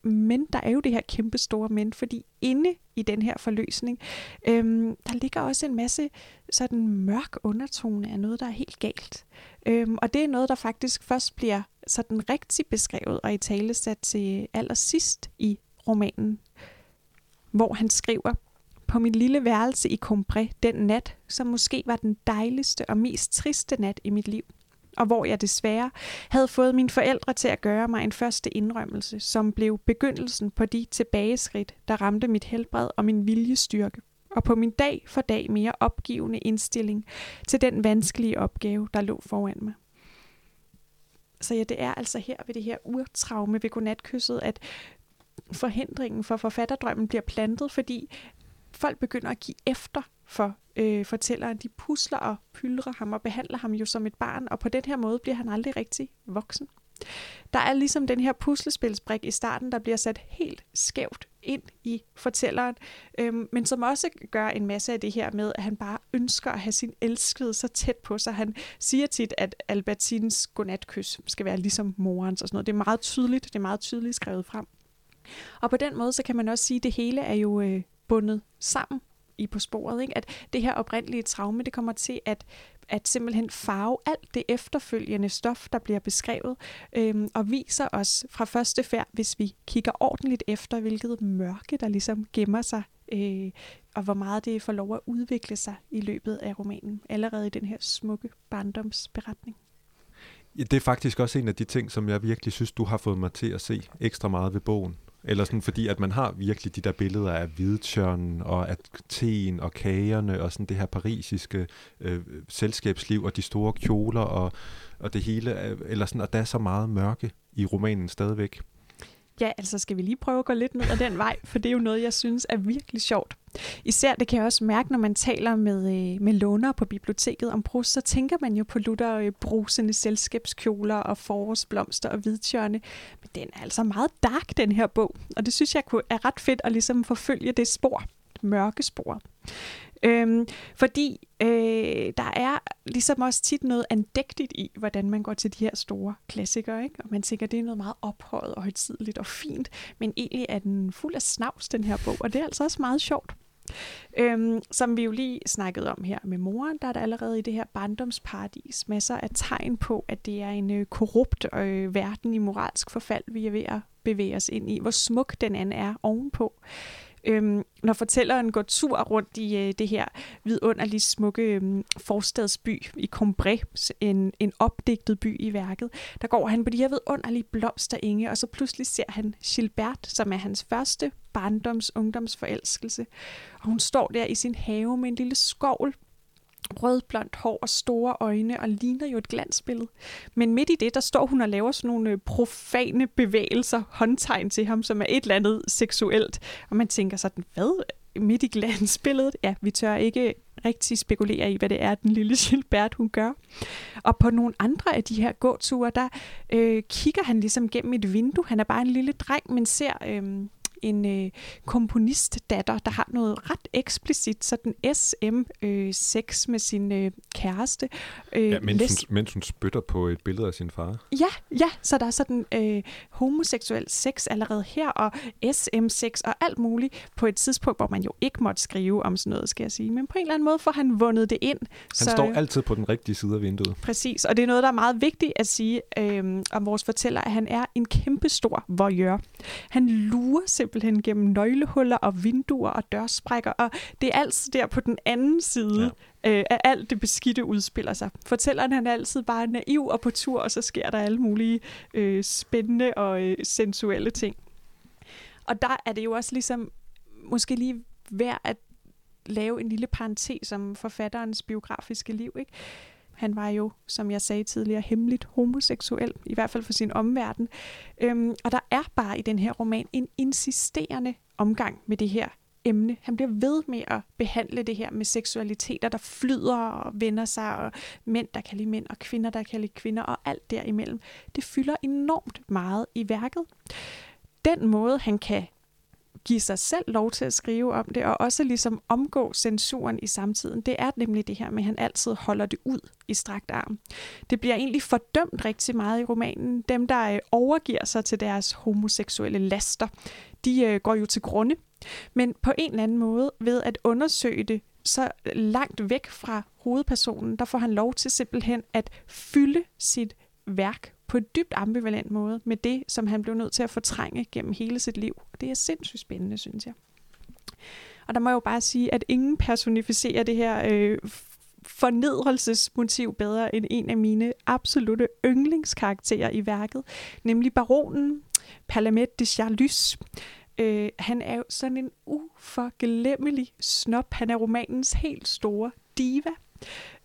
Speaker 3: Men der er jo det her kæmpe store men, fordi inde i den her forløsning, øhm, der ligger også en masse sådan mørk undertone af noget, der er helt galt. Øhm, og det er noget, der faktisk først bliver sådan rigtig beskrevet og i tale sat til allersidst i romanen, hvor han skriver, på mit lille værelse i Combré den nat, som måske var den dejligste og mest triste nat i mit liv, og hvor jeg desværre havde fået mine forældre til at gøre mig en første indrømmelse, som blev begyndelsen på de tilbageskridt, der ramte mit helbred og min viljestyrke, og på min dag for dag mere opgivende indstilling til den vanskelige opgave, der lå foran mig. Så ja, det er altså her ved det her urtraume ved godnatkysset, at forhindringen for forfatterdrømmen bliver plantet, fordi folk begynder at give efter for øh, at De pusler og pyldrer ham og behandler ham jo som et barn, og på den her måde bliver han aldrig rigtig voksen. Der er ligesom den her puslespilsbrik i starten, der bliver sat helt skævt ind i fortælleren, øhm, men som også gør en masse af det her med, at han bare ønsker at have sin elskede så tæt på sig. Han siger tit, at Albertines godnatkys skal være ligesom morens og sådan noget. Det er meget tydeligt, det er meget tydeligt skrevet frem. Og på den måde, så kan man også sige, at det hele er jo øh, bundet sammen i på sporet, ikke? at det her oprindelige traume, det kommer til at, at simpelthen farve alt det efterfølgende stof, der bliver beskrevet, øhm, og viser os fra første færd, hvis vi kigger ordentligt efter, hvilket mørke, der ligesom gemmer sig, øh, og hvor meget det får lov at udvikle sig i løbet af romanen, allerede i den her smukke barndomsberetning.
Speaker 2: Ja, det er faktisk også en af de ting, som jeg virkelig synes, du har fået mig til at se ekstra meget ved bogen. Eller sådan, fordi at man har virkelig de der billeder af hvidtjørnen og at teen og kagerne og sådan det her parisiske øh, selskabsliv og de store kjoler og, og det hele. Øh, eller sådan, og der er så meget mørke i romanen stadigvæk.
Speaker 3: Ja, altså skal vi lige prøve at gå lidt ned ad den vej, for det er jo noget, jeg synes er virkelig sjovt. Især det kan jeg også mærke, når man taler med, øh, med lånere på biblioteket om brus, så tænker man jo på Luther øh, brusende selskabskjoler og forårsblomster og hvidtjørne. Men den er altså meget dark, den her bog, og det synes jeg er ret fedt at ligesom forfølge det spor, det mørke spor. Øhm, fordi øh, der er ligesom også tit noget andægtigt i, hvordan man går til de her store klassikere. Ikke? Og man tænker, det er noget meget ophøjet og højtidligt og fint, men egentlig er den fuld af snavs, den her bog, og det er altså også meget sjovt. Øhm, som vi jo lige snakkede om her med moren, der er der allerede i det her barndomsparadis masser af tegn på, at det er en øh, korrupt øh, verden i moralsk forfald, vi er ved at bevæge os ind i. Hvor smuk den anden er ovenpå. Øhm, når fortælleren går tur rundt i øh, det her vidunderligt smukke øh, forstadsby i Combré, en, en opdigtet by i værket, der går han på de her vidunderlige blomsterenge, og så pludselig ser han Gilbert, som er hans første barndoms ungdomsforelskelse. Og hun står der i sin have med en lille skovl rødblondt hår og store øjne og ligner jo et glansbillede. Men midt i det, der står hun og laver sådan nogle øh, profane bevægelser, håndtegn til ham, som er et eller andet seksuelt. Og man tænker sådan, hvad midt i glansbilledet? Ja, vi tør ikke rigtig spekulere i, hvad det er, den lille *laughs* Gilbert, hun gør. Og på nogle andre af de her gåture, der øh, kigger han ligesom gennem et vindue. Han er bare en lille dreng, men ser... Øh, en øh, komponistdatter, der har noget ret eksplicit, sådan SM-sex øh, med sin øh, kæreste.
Speaker 2: Øh, ja, mens, hun, mens hun spytter på et billede af sin far.
Speaker 3: Ja, ja, så der er sådan øh, homoseksuel sex allerede her, og SM-sex og alt muligt på et tidspunkt, hvor man jo ikke måtte skrive om sådan noget, skal jeg sige. Men på en eller anden måde får han vundet det ind. Han
Speaker 2: så, står altid på den rigtige side af vinduet.
Speaker 3: Præcis, og det er noget, der er meget vigtigt at sige øh, om vores fortæller, at han er en kæmpestor voyeur. Han lurer simpelthen gennem nøglehuller og vinduer og dørsprækker, og det er altid der på den anden side, ja. øh, at alt det beskidte udspiller sig. Fortælleren han er altid bare naiv og på tur, og så sker der alle mulige øh, spændende og øh, sensuelle ting. Og der er det jo også ligesom måske lige værd at lave en lille parentes om forfatterens biografiske liv. Ikke? Han var jo, som jeg sagde tidligere, hemmeligt homoseksuel, i hvert fald for sin omverden. Øhm, og der er bare i den her roman en insisterende omgang med det her emne. Han bliver ved med at behandle det her med seksualiteter, der flyder og vender sig, og mænd, der kan lide mænd, og kvinder, der kan lide kvinder, og alt derimellem. Det fylder enormt meget i værket. Den måde, han kan give sig selv lov til at skrive om det, og også ligesom omgå censuren i samtiden. Det er nemlig det her med, at han altid holder det ud i strakt arm. Det bliver egentlig fordømt rigtig meget i romanen. Dem, der øh, overgiver sig til deres homoseksuelle laster, de øh, går jo til grunde. Men på en eller anden måde, ved at undersøge det så langt væk fra hovedpersonen, der får han lov til simpelthen at fylde sit værk på en dybt ambivalent måde med det, som han blev nødt til at fortrænge gennem hele sit liv. Det er sindssygt spændende, synes jeg. Og der må jeg jo bare sige, at ingen personificerer det her øh, fornedrelsesmotiv bedre end en af mine absolute yndlingskarakterer i værket, nemlig baronen Palamet de Charlus. Øh, han er jo sådan en uforglemmelig snop. Han er romanens helt store diva.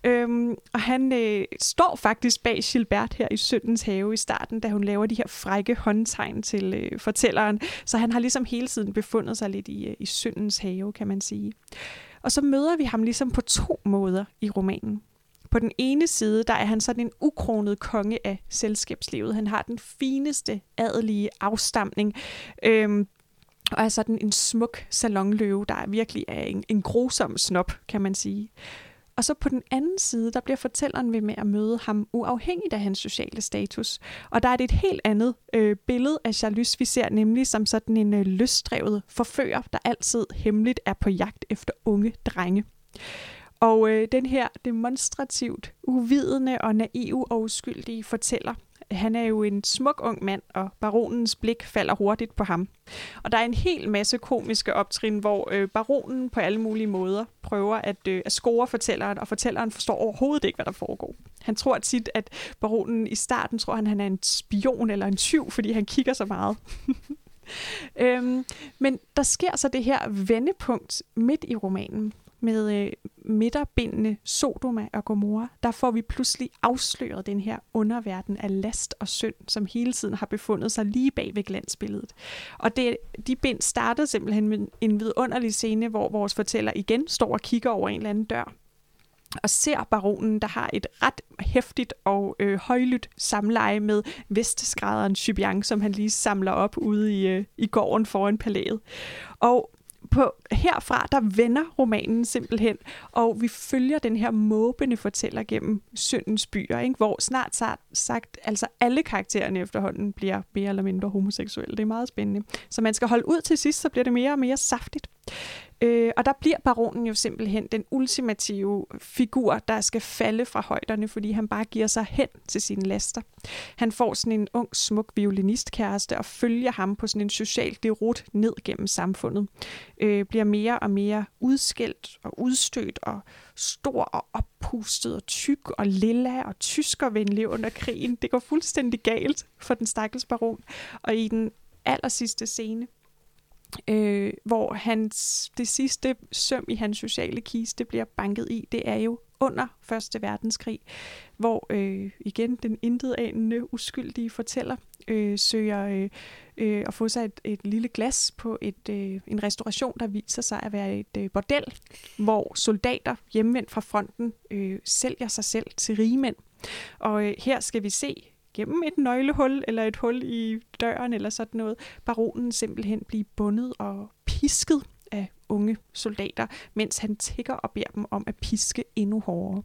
Speaker 3: Øhm, og han øh, står faktisk bag Gilbert her i Søndens have i starten, da hun laver de her frække håndtegn til øh, fortælleren. Så han har ligesom hele tiden befundet sig lidt i, øh, i Søndens have, kan man sige. Og så møder vi ham ligesom på to måder i romanen. På den ene side, der er han sådan en ukronet konge af selskabslivet. Han har den fineste adelige afstamning. Øhm, og er sådan en smuk salonløve, der virkelig er en, en grusom snop, kan man sige. Og så på den anden side, der bliver fortælleren ved med at møde ham uafhængigt af hans sociale status. Og der er det et helt andet øh, billede af Charlus, vi ser nemlig som sådan en øh, løsdrevet forfører, der altid hemmeligt er på jagt efter unge drenge. Og øh, den her demonstrativt uvidende og naive og uskyldige fortæller, han er jo en smuk ung mand, og baronens blik falder hurtigt på ham. Og der er en hel masse komiske optrin, hvor øh, baronen på alle mulige måder prøver at, øh, at score fortælleren, og fortælleren forstår overhovedet ikke, hvad der foregår. Han tror tit, at baronen i starten tror, han, han er en spion eller en tyv, fordi han kigger så meget. *laughs* øhm, men der sker så det her vendepunkt midt i romanen, med øh, midterbindende Sodoma og Gomorra, der får vi pludselig afsløret den her underverden af last og synd, som hele tiden har befundet sig lige bag ved glansbilledet. Og det, de bind startede simpelthen med en vidunderlig scene, hvor vores fortæller igen står og kigger over en eller anden dør, og ser baronen, der har et ret hæftigt og øh, højlydt samleje med vestskrædderen Chybiang, som han lige samler op ude i, øh, i gården foran palæet. Og på, herfra, der vender romanen simpelthen, og vi følger den her måbende fortæller gennem syndens byer, ikke? hvor snart sagt, sagt altså alle karaktererne efterhånden bliver mere eller mindre homoseksuelle. Det er meget spændende. Så man skal holde ud til sidst, så bliver det mere og mere saftigt. Øh, og der bliver baronen jo simpelthen den ultimative figur, der skal falde fra højderne, fordi han bare giver sig hen til sine laster. Han får sådan en ung, smuk violinistkæreste og følger ham på sådan en social derut ned gennem samfundet. Øh, bliver mere og mere udskældt og udstødt og stor og oppustet og tyk og lilla og tyskervenlig under krigen. Det går fuldstændig galt for den stakkels baron. Og i den aller sidste scene, øh, hvor hans, det sidste søm i hans sociale kiste bliver banket i, det er jo under Første Verdenskrig, hvor øh, igen den intetanende uskyldige fortæller øh, søger øh, øh, at få sig et, et lille glas på et, øh, en restauration, der viser sig at være et øh, bordel, hvor soldater hjemvendt fra fronten øh, sælger sig selv til rige mænd. Og øh, her skal vi se gennem et nøglehul eller et hul i døren eller sådan noget, baronen simpelthen blive bundet og pisket af unge soldater, mens han tigger og beder dem om at piske endnu hårdere.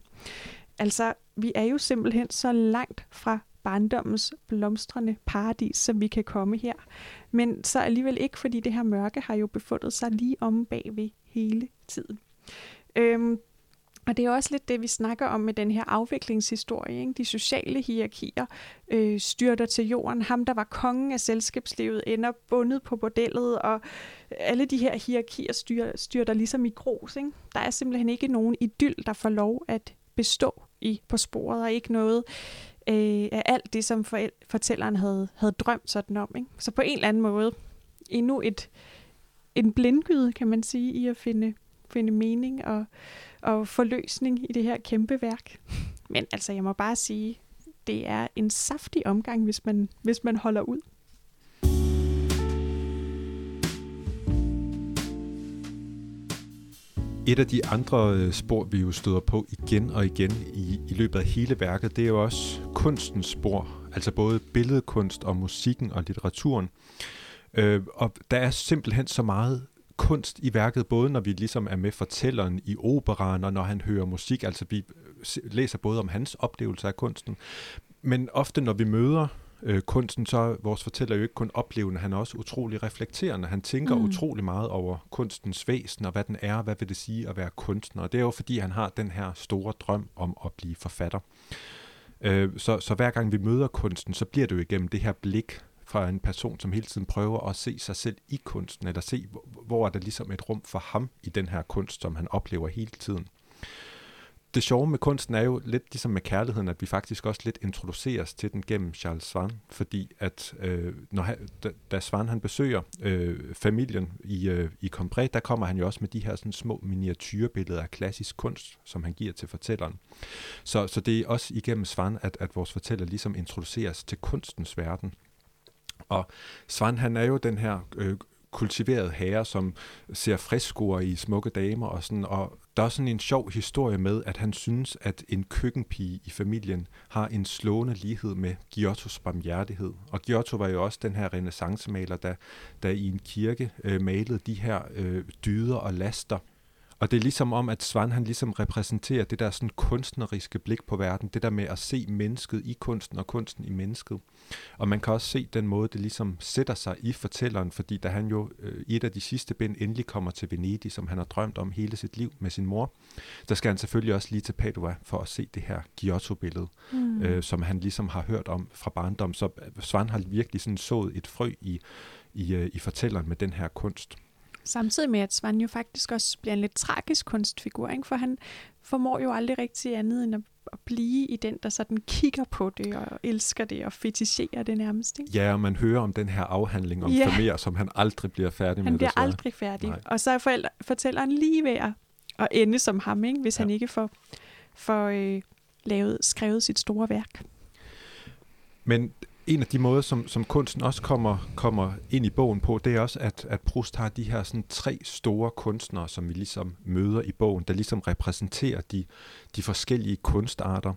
Speaker 3: Altså, vi er jo simpelthen så langt fra barndommens blomstrende paradis, som vi kan komme her. Men så alligevel ikke, fordi det her mørke har jo befundet sig lige om bagved hele tiden. Øhm, og det er også lidt det, vi snakker om med den her afviklingshistorie. Ikke? De sociale hierarkier øh, styrter til jorden. Ham, der var kongen af selskabslivet, ender bundet på bordellet, og alle de her hierarkier styr, styrter ligesom i grus. Ikke? Der er simpelthen ikke nogen idyll, der får lov at bestå i på sporet, og ikke noget øh, af alt det, som for, fortælleren havde, havde drømt sådan om. Ikke? Så på en eller anden måde, endnu et, en blindgyde, kan man sige, i at finde, finde mening og og forløsning i det her kæmpe værk. Men altså, jeg må bare sige, det er en saftig omgang, hvis man, hvis man holder ud.
Speaker 2: Et af de andre øh, spor, vi jo støder på igen og igen i, i løbet af hele værket, det er jo også kunstens spor, altså både billedkunst og musikken og litteraturen. Øh, og der er simpelthen så meget kunst i værket, både når vi ligesom er med fortælleren i operaen, og når han hører musik, altså vi øh, læser både om hans oplevelse af kunsten, men ofte når vi møder øh, kunsten, så er vores fortæller jo ikke kun oplevende, han er også utrolig reflekterende. Han tænker mm. utrolig meget over kunstens væsen, og hvad den er, hvad vil det sige at være kunstner. Og det er jo fordi, han har den her store drøm om at blive forfatter. Øh, så, så hver gang vi møder kunsten, så bliver det jo igennem det her blik, fra en person, som hele tiden prøver at se sig selv i kunsten, eller se, hvor er der ligesom et rum for ham i den her kunst, som han oplever hele tiden. Det sjove med kunsten er jo lidt ligesom med kærligheden, at vi faktisk også lidt introduceres til den gennem Charles Swan, fordi at øh, når han, da, da Swan han besøger øh, familien i, øh, i Compré, der kommer han jo også med de her sådan små miniatyrbilleder af klassisk kunst, som han giver til fortælleren. Så, så det er også igennem Swan, at, at vores fortæller ligesom introduceres til kunstens verden. Og Svan, han er jo den her øh, kultiveret herre, som ser friskoer i smukke damer og sådan, og der er sådan en sjov historie med, at han synes, at en køkkenpige i familien har en slående lighed med Giottos barmhjertighed. Og Giotto var jo også den her renaissancemaler, der, der i en kirke øh, malede de her øh, dyder og laster, og det er ligesom om, at Svan han ligesom repræsenterer det der sådan kunstneriske blik på verden, det der med at se mennesket i kunsten og kunsten i mennesket. Og man kan også se den måde, det ligesom sætter sig i fortælleren, fordi da han jo øh, i et af de sidste bind endelig kommer til Venedig, som han har drømt om hele sit liv med sin mor, der skal han selvfølgelig også lige til Padua for at se det her Giotto-billede, mm. øh, som han ligesom har hørt om fra barndom. Så Svan har virkelig sådan sået et frø i, i, øh, i fortælleren med den her kunst.
Speaker 3: Samtidig med, at Svan jo faktisk også bliver en lidt tragisk kunstfigur, ikke? for han formår jo aldrig rigtig andet end at, at blive i den, der sådan kigger på det og elsker det og fetisherer det nærmest. Ikke?
Speaker 2: Ja, og man hører om den her afhandling om ja. Vermeer, som han aldrig bliver færdig
Speaker 3: han
Speaker 2: med.
Speaker 3: Han bliver aldrig færdig. Nej. Og så er forældre, fortælleren lige ved at ende som ham, ikke? hvis
Speaker 2: ja.
Speaker 3: han ikke får, får øh, lavet, skrevet sit store værk.
Speaker 2: Men en af de måder, som, som kunsten også kommer, kommer ind i bogen på, det er også, at, at Proust har de her sådan, tre store kunstnere, som vi ligesom møder i bogen, der ligesom repræsenterer de, de forskellige kunstarter.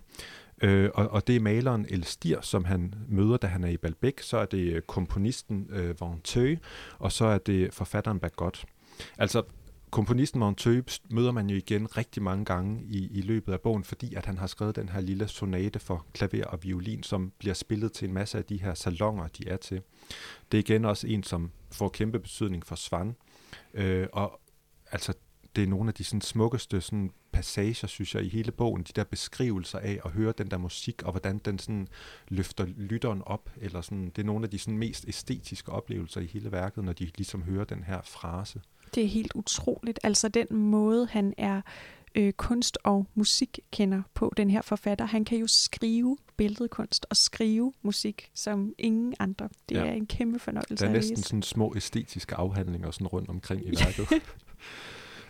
Speaker 2: Øh, og, og det er maleren El Stier, som han møder, da han er i Balbec. Så er det komponisten øh, Venteux, og så er det forfatteren Bagot. Altså, komponisten Monteux møder man jo igen rigtig mange gange i, i løbet af bogen, fordi at han har skrevet den her lille sonate for klaver og violin, som bliver spillet til en masse af de her salonger, de er til. Det er igen også en, som får kæmpe betydning for Svan. Øh, og altså, det er nogle af de sådan, smukkeste sådan, passager, synes jeg, i hele bogen. De der beskrivelser af at høre den der musik, og hvordan den sådan, løfter lytteren op. Eller sådan, det er nogle af de sådan, mest æstetiske oplevelser i hele værket, når de ligesom hører den her frase.
Speaker 3: Det er helt utroligt. Altså den måde, han er øh, kunst- og musikkender på, den her forfatter. Han kan jo skrive billedkunst og skrive musik som ingen andre. Det
Speaker 2: Ja.
Speaker 3: er en kæmpe fornøjelse
Speaker 2: Der er næsten sådan små æstetiske afhandlinger sådan rundt omkring i *laughs* værket.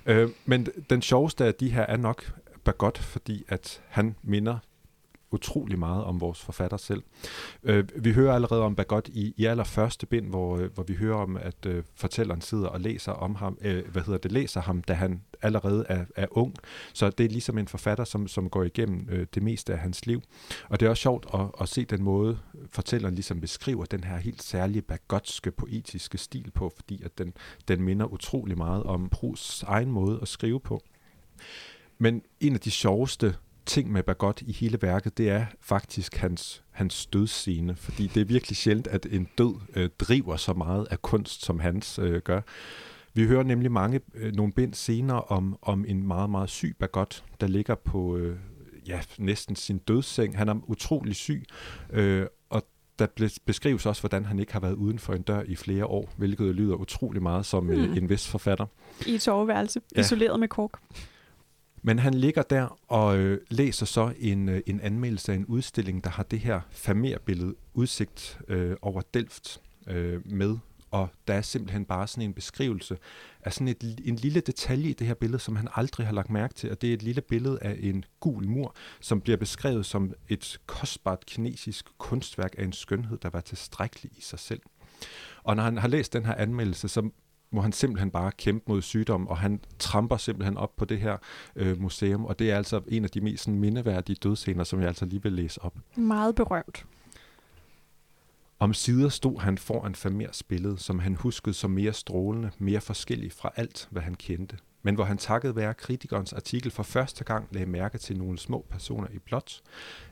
Speaker 2: øh, men den sjoveste af de her er nok Bagot, fordi at han minder utrolig meget om vores forfatter selv. Øh, vi hører allerede om Bagot i, i allerførste bind, hvor, øh, hvor vi hører om, at øh, fortælleren sidder og læser om ham, øh, hvad hedder det, læser ham, da han allerede er, er ung. Så det er ligesom en forfatter, som, som går igennem øh, det meste af hans liv. Og det er også sjovt at, at se den måde, fortælleren ligesom beskriver den her helt særlige bagotske poetiske stil på, fordi at den, den minder utrolig meget om Prus egen måde at skrive på. Men en af de sjoveste ting med Bagot i hele værket, det er faktisk hans, hans dødsscene, fordi det er virkelig sjældent, at en død øh, driver så meget af kunst, som hans øh, gør. Vi hører nemlig mange, øh, nogle bind senere om, om en meget, meget syg Bagot, der ligger på øh, ja, næsten sin dødsseng. Han er utrolig syg, øh, og der beskrives også, hvordan han ikke har været uden for en dør i flere år, hvilket lyder utrolig meget som
Speaker 3: Hmm.
Speaker 2: en vis forfatter.
Speaker 3: I et soveværelse,
Speaker 2: ja.
Speaker 3: isoleret med kork.
Speaker 2: Men han ligger der og øh, læser så en, øh, en anmeldelse af en udstilling, der har det her famerbillede udsigt øh, over Delft øh, med. Og der er simpelthen bare sådan en beskrivelse af sådan et, en lille detalje i det her billede, som han aldrig har lagt mærke til. Og det er et lille billede af en gul mur, som bliver beskrevet som et kostbart kinesisk kunstværk af en skønhed, der var tilstrækkelig i sig selv. Og når han har læst den her anmeldelse, så må han simpelthen bare kæmpe mod sygdom, og han tramper simpelthen op på det her øh, museum, og det er altså en af de mest sådan, mindeværdige dødsscener, som jeg altså lige vil læse op.
Speaker 3: Meget berømt.
Speaker 2: Om sider stod han foran Famers billede, som han huskede som mere strålende, mere forskellig fra alt, hvad han kendte. Men hvor han takket være kritikernes artikel for første gang lagde mærke til nogle små personer i blåt,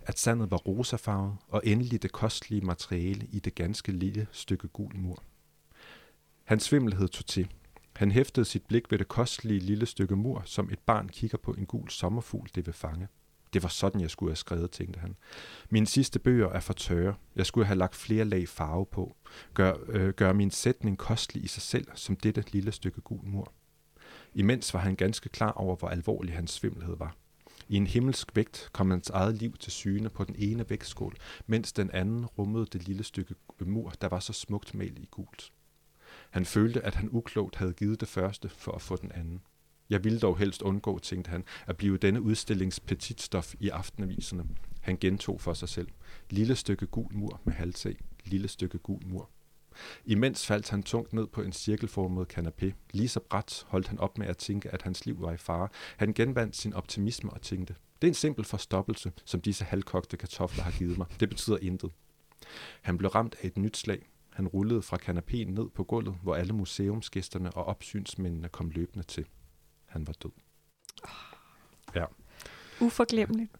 Speaker 2: at sandet var rosafarvet, og endelig det kostelige materiale i det ganske lille stykke gul mur. Hans svimmelhed tog til. Han hæftede sit blik ved det kostelige lille stykke mur, som et barn kigger på en gul sommerfugl, det vil fange. Det var sådan, jeg skulle have skrevet, tænkte han. Mine sidste bøger er for tørre. Jeg skulle have lagt flere lag farve på. Gør, øh, gør min sætning kostelig i sig selv, som dette lille stykke gul mur. Imens var han ganske klar over, hvor alvorlig hans svimmelhed var. I en himmelsk vægt kom hans eget liv til syne på den ene vægtskål, mens den anden rummede det lille stykke mur, der var så smukt malet i gult. Han følte, at han uklogt havde givet det første for at få den anden. Jeg ville dog helst undgå, tænkte han, at blive denne udstillings petitstof i aftenaviserne. Han gentog for sig selv. Lille stykke gul mur med halvtag. Lille stykke gul mur. Imens faldt han tungt ned på en cirkelformet kanapé. Lige så bræt holdt han op med at tænke, at hans liv var i fare. Han genvandt sin optimisme og tænkte, det er en simpel forstoppelse, som disse halvkogte kartofler har givet mig. Det betyder intet. Han blev ramt af et nyt slag. Han rullede fra kanapéen ned på gulvet, hvor alle museumsgæsterne og opsynsmændene kom løbende til. Han var død.
Speaker 3: Uforglemmeligt.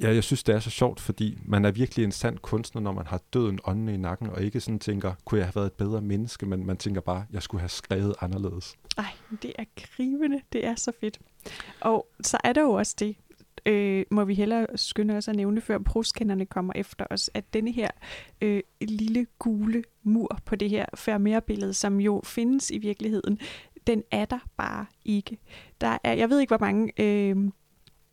Speaker 2: Ja, jeg synes, det er så sjovt, fordi man er virkelig en sand kunstner, når man har døden åndende i nakken, og ikke sådan tænker, kunne jeg have været et bedre menneske, men man tænker bare, jeg skulle have skrevet anderledes.
Speaker 3: Ej, det er gribende. Det er så fedt. Og så er der jo også det, øh, må vi hellere skynde os at nævne, før proskenderne kommer efter os, at denne her øh, lille gule mur på det her Vermeer-billede, som jo findes i virkeligheden, den er der bare ikke. Der er, jeg ved ikke, hvor mange øh,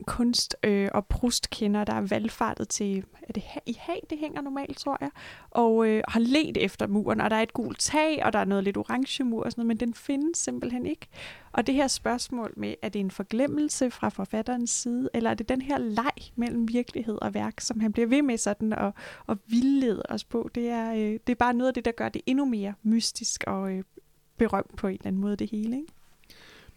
Speaker 3: kunst- øh, og prustkender, der er valgfartet til, er det i Haag, det hænger normalt, tror jeg, og øh, har let efter muren, og der er et gult tag, og der er noget lidt orange mur og sådan noget, men den findes simpelthen ikke. Og det her spørgsmål med, er det en forglemmelse fra forfatterens side, eller er det den her leg mellem virkelighed og værk, som han bliver ved med sådan at, at vildlede os på, det er, øh, det er bare noget af det, der gør det endnu mere mystisk og øh, berømt på en eller anden måde, det hele, ikke?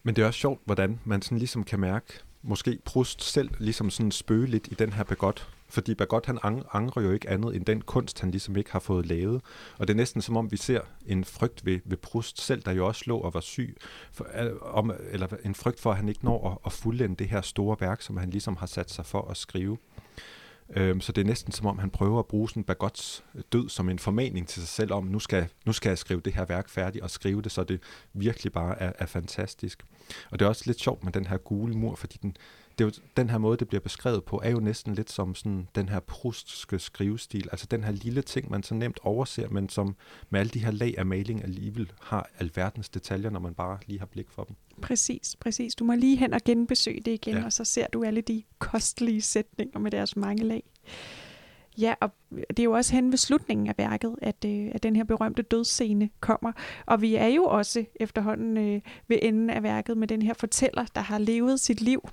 Speaker 2: Men det er også sjovt, hvordan man sådan ligesom kan mærke, måske Proust selv ligesom sådan spøge lidt i den her Bagot. Fordi Bagot han angrer jo ikke andet end den kunst, han ligesom ikke har fået lavet. Og det er næsten som om, vi ser en frygt ved, ved Proust selv, der jo også lå og var syg. For, om, eller en frygt for, at han ikke når at, at fuldende det her store værk, som han ligesom har sat sig for at skrive. Øhm, så det er næsten som om, han prøver at bruge sådan Bagots øh, død som en formaning til sig selv om, nu skal, nu skal jeg skrive det her værk færdigt, og skrive det, så det virkelig bare er, er fantastisk. Og det er også lidt sjovt med den her gule mur, fordi den, det er jo, den her måde, det bliver beskrevet på, er jo næsten lidt som sådan den her prustske skrivestil. Altså den her lille ting, man så nemt overser, men som med alle de her lag af maling alligevel har alverdens detaljer, når man bare lige har blik for dem.
Speaker 3: Præcis, præcis. Du må lige hen og genbesøge det igen, ja. og så ser du alle de kostelige sætninger med deres mange lag. Ja, og det er jo også hen ved slutningen af værket, at, øh, at den her berømte dødsscene kommer. Og vi er jo også efterhånden øh, ved enden af værket med den her fortæller, der har levet sit liv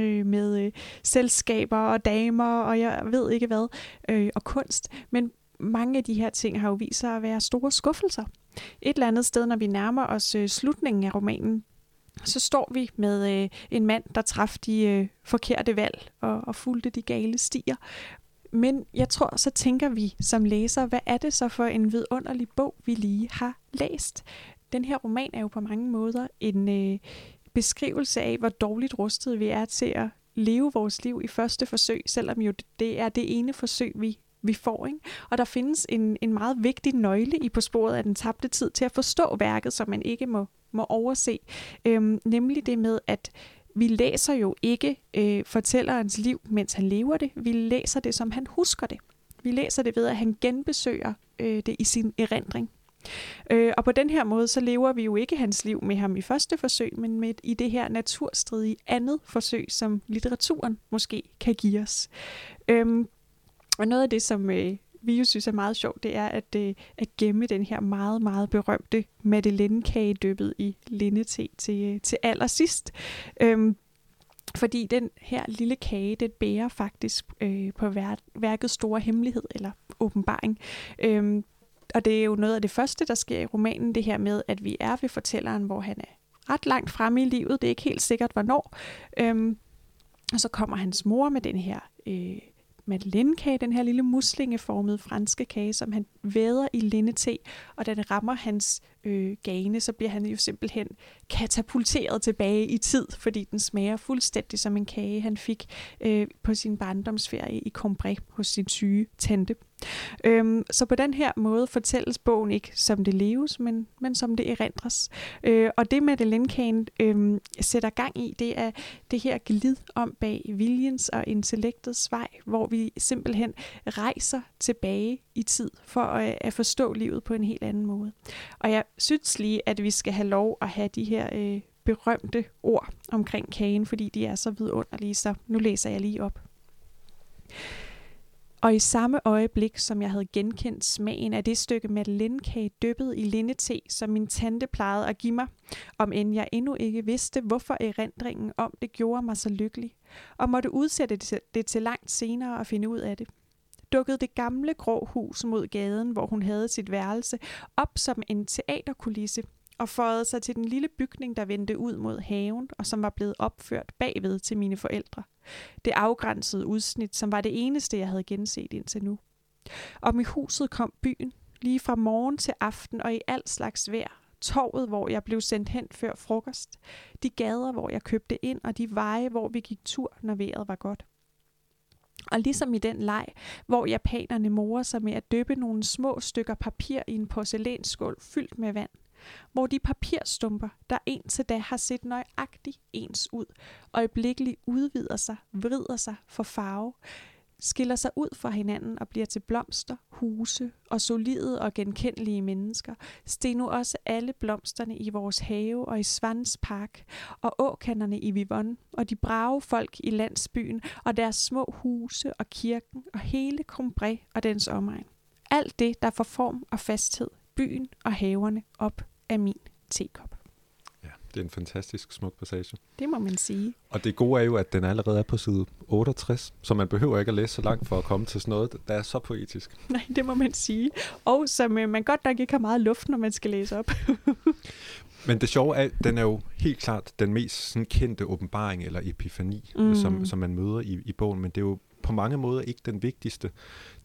Speaker 3: øh, med øh, selskaber og damer og jeg ved ikke hvad, øh, og kunst. Men mange af de her ting har jo vist sig at være store skuffelser. Et eller andet sted, når vi nærmer os øh, slutningen af romanen, så står vi med øh, en mand, der træffede de øh, forkerte valg og, og fulgte de gale stier. Men jeg tror, så tænker vi som læser, hvad er det så for en vidunderlig bog, vi lige har læst? Den her roman er jo på mange måder en øh, beskrivelse af, hvor dårligt rustet vi er til at leve vores liv i første forsøg, selvom jo det er det ene forsøg, vi vi får. Ikke? Og der findes en, en meget vigtig nøgle i på sporet af den tabte tid til at forstå værket, som man ikke må, må overse. Øhm, nemlig det med, at vi læser jo ikke øh, fortællerens liv, mens han lever det. Vi læser det, som han husker det. Vi læser det ved, at han genbesøger øh, det i sin erindring. Øh, og på den her måde, så lever vi jo ikke hans liv med ham i første forsøg, men med i det her naturstridige andet forsøg, som litteraturen måske kan give os. Øh, og noget af det, som øh, vi jo synes er meget sjovt, det er at, øh, at gemme den her meget, meget berømte Madeleine-kage dyppet i lindete til, øh, til allersidst. Øhm, fordi den her lille kage, den bærer faktisk øh, på værkets store hemmelighed eller åbenbaring. Øhm, og det er jo noget af det første, der sker i romanen, det her med, at vi er ved fortælleren, hvor han er ret langt fremme i livet. Det er ikke helt sikkert, hvornår. Øhm, og så kommer hans mor med den her øh, madeleinekage, den her lille muslingeformede franske kage, som han væder i lindete, og den rammer hans øh, gane, så bliver han jo simpelthen katapulteret tilbage i tid, fordi den smager fuldstændig som en kage, han fik øh, på sin barndomsferie i Combray hos sin syge tante. Øhm, så på den her måde fortælles bogen ikke som det leves, men, men som det erindres. Øh, og det Madeleine Kane øh, sætter gang i, det er det her glid om bag viljens og intellektets vej, hvor vi simpelthen rejser tilbage i tid for at, at forstå livet på en helt anden måde. Og jeg synes lige, at vi skal have lov at have de her øh, berømte ord omkring kagen, fordi de er så vidunderlige, så nu læser jeg lige op. Og i samme øjeblik, som jeg havde genkendt smagen af det stykke madeleinekage dyppet i lindete, som min tante plejede at give mig, om end jeg endnu ikke vidste, hvorfor erindringen om det gjorde mig så lykkelig, og måtte udsætte det til langt senere at finde ud af det dukkede det gamle grå hus mod gaden, hvor hun havde sit værelse, op som en teaterkulisse og føjede sig til den lille bygning, der vendte ud mod haven, og som var blevet opført bagved til mine forældre. Det afgrænsede udsnit, som var det eneste, jeg havde genset indtil nu. Og i huset kom byen, lige fra morgen til aften og i al slags vejr. Torvet, hvor jeg blev sendt hen før frokost. De gader, hvor jeg købte ind, og de veje, hvor vi gik tur, når vejret var godt. Og ligesom i den leg, hvor japanerne morer sig med at dyppe nogle små stykker papir i en porcelænsskål fyldt med vand, hvor de papirstumper, der indtil da har set nøjagtigt ens ud, øjeblikkeligt udvider sig, vrider sig for farve, skiller sig ud fra hinanden og bliver til blomster, huse og solide og genkendelige mennesker. Sten nu også alle blomsterne i vores have og i Svans Park, og åkanderne i Vivon, og de brave folk i landsbyen, og deres små huse og kirken, og hele Combré og dens omegn. Alt det, der får form og fasthed, byen og haverne op af min tekop.
Speaker 2: Det er en fantastisk smuk passage.
Speaker 3: Det må man sige.
Speaker 2: Og det gode er jo, at den allerede er på side 68, så man behøver ikke at læse så langt for at komme til sådan noget, der er så poetisk. *laughs*
Speaker 3: Nej, det må man sige. Og som øh, man godt nok ikke har meget luft, når man skal læse op. *laughs*
Speaker 2: Men det sjove er, den er jo helt klart den mest sådan, kendte åbenbaring eller epifani, mm. som, som man møder i, i bogen, men det er jo på mange måder ikke den vigtigste.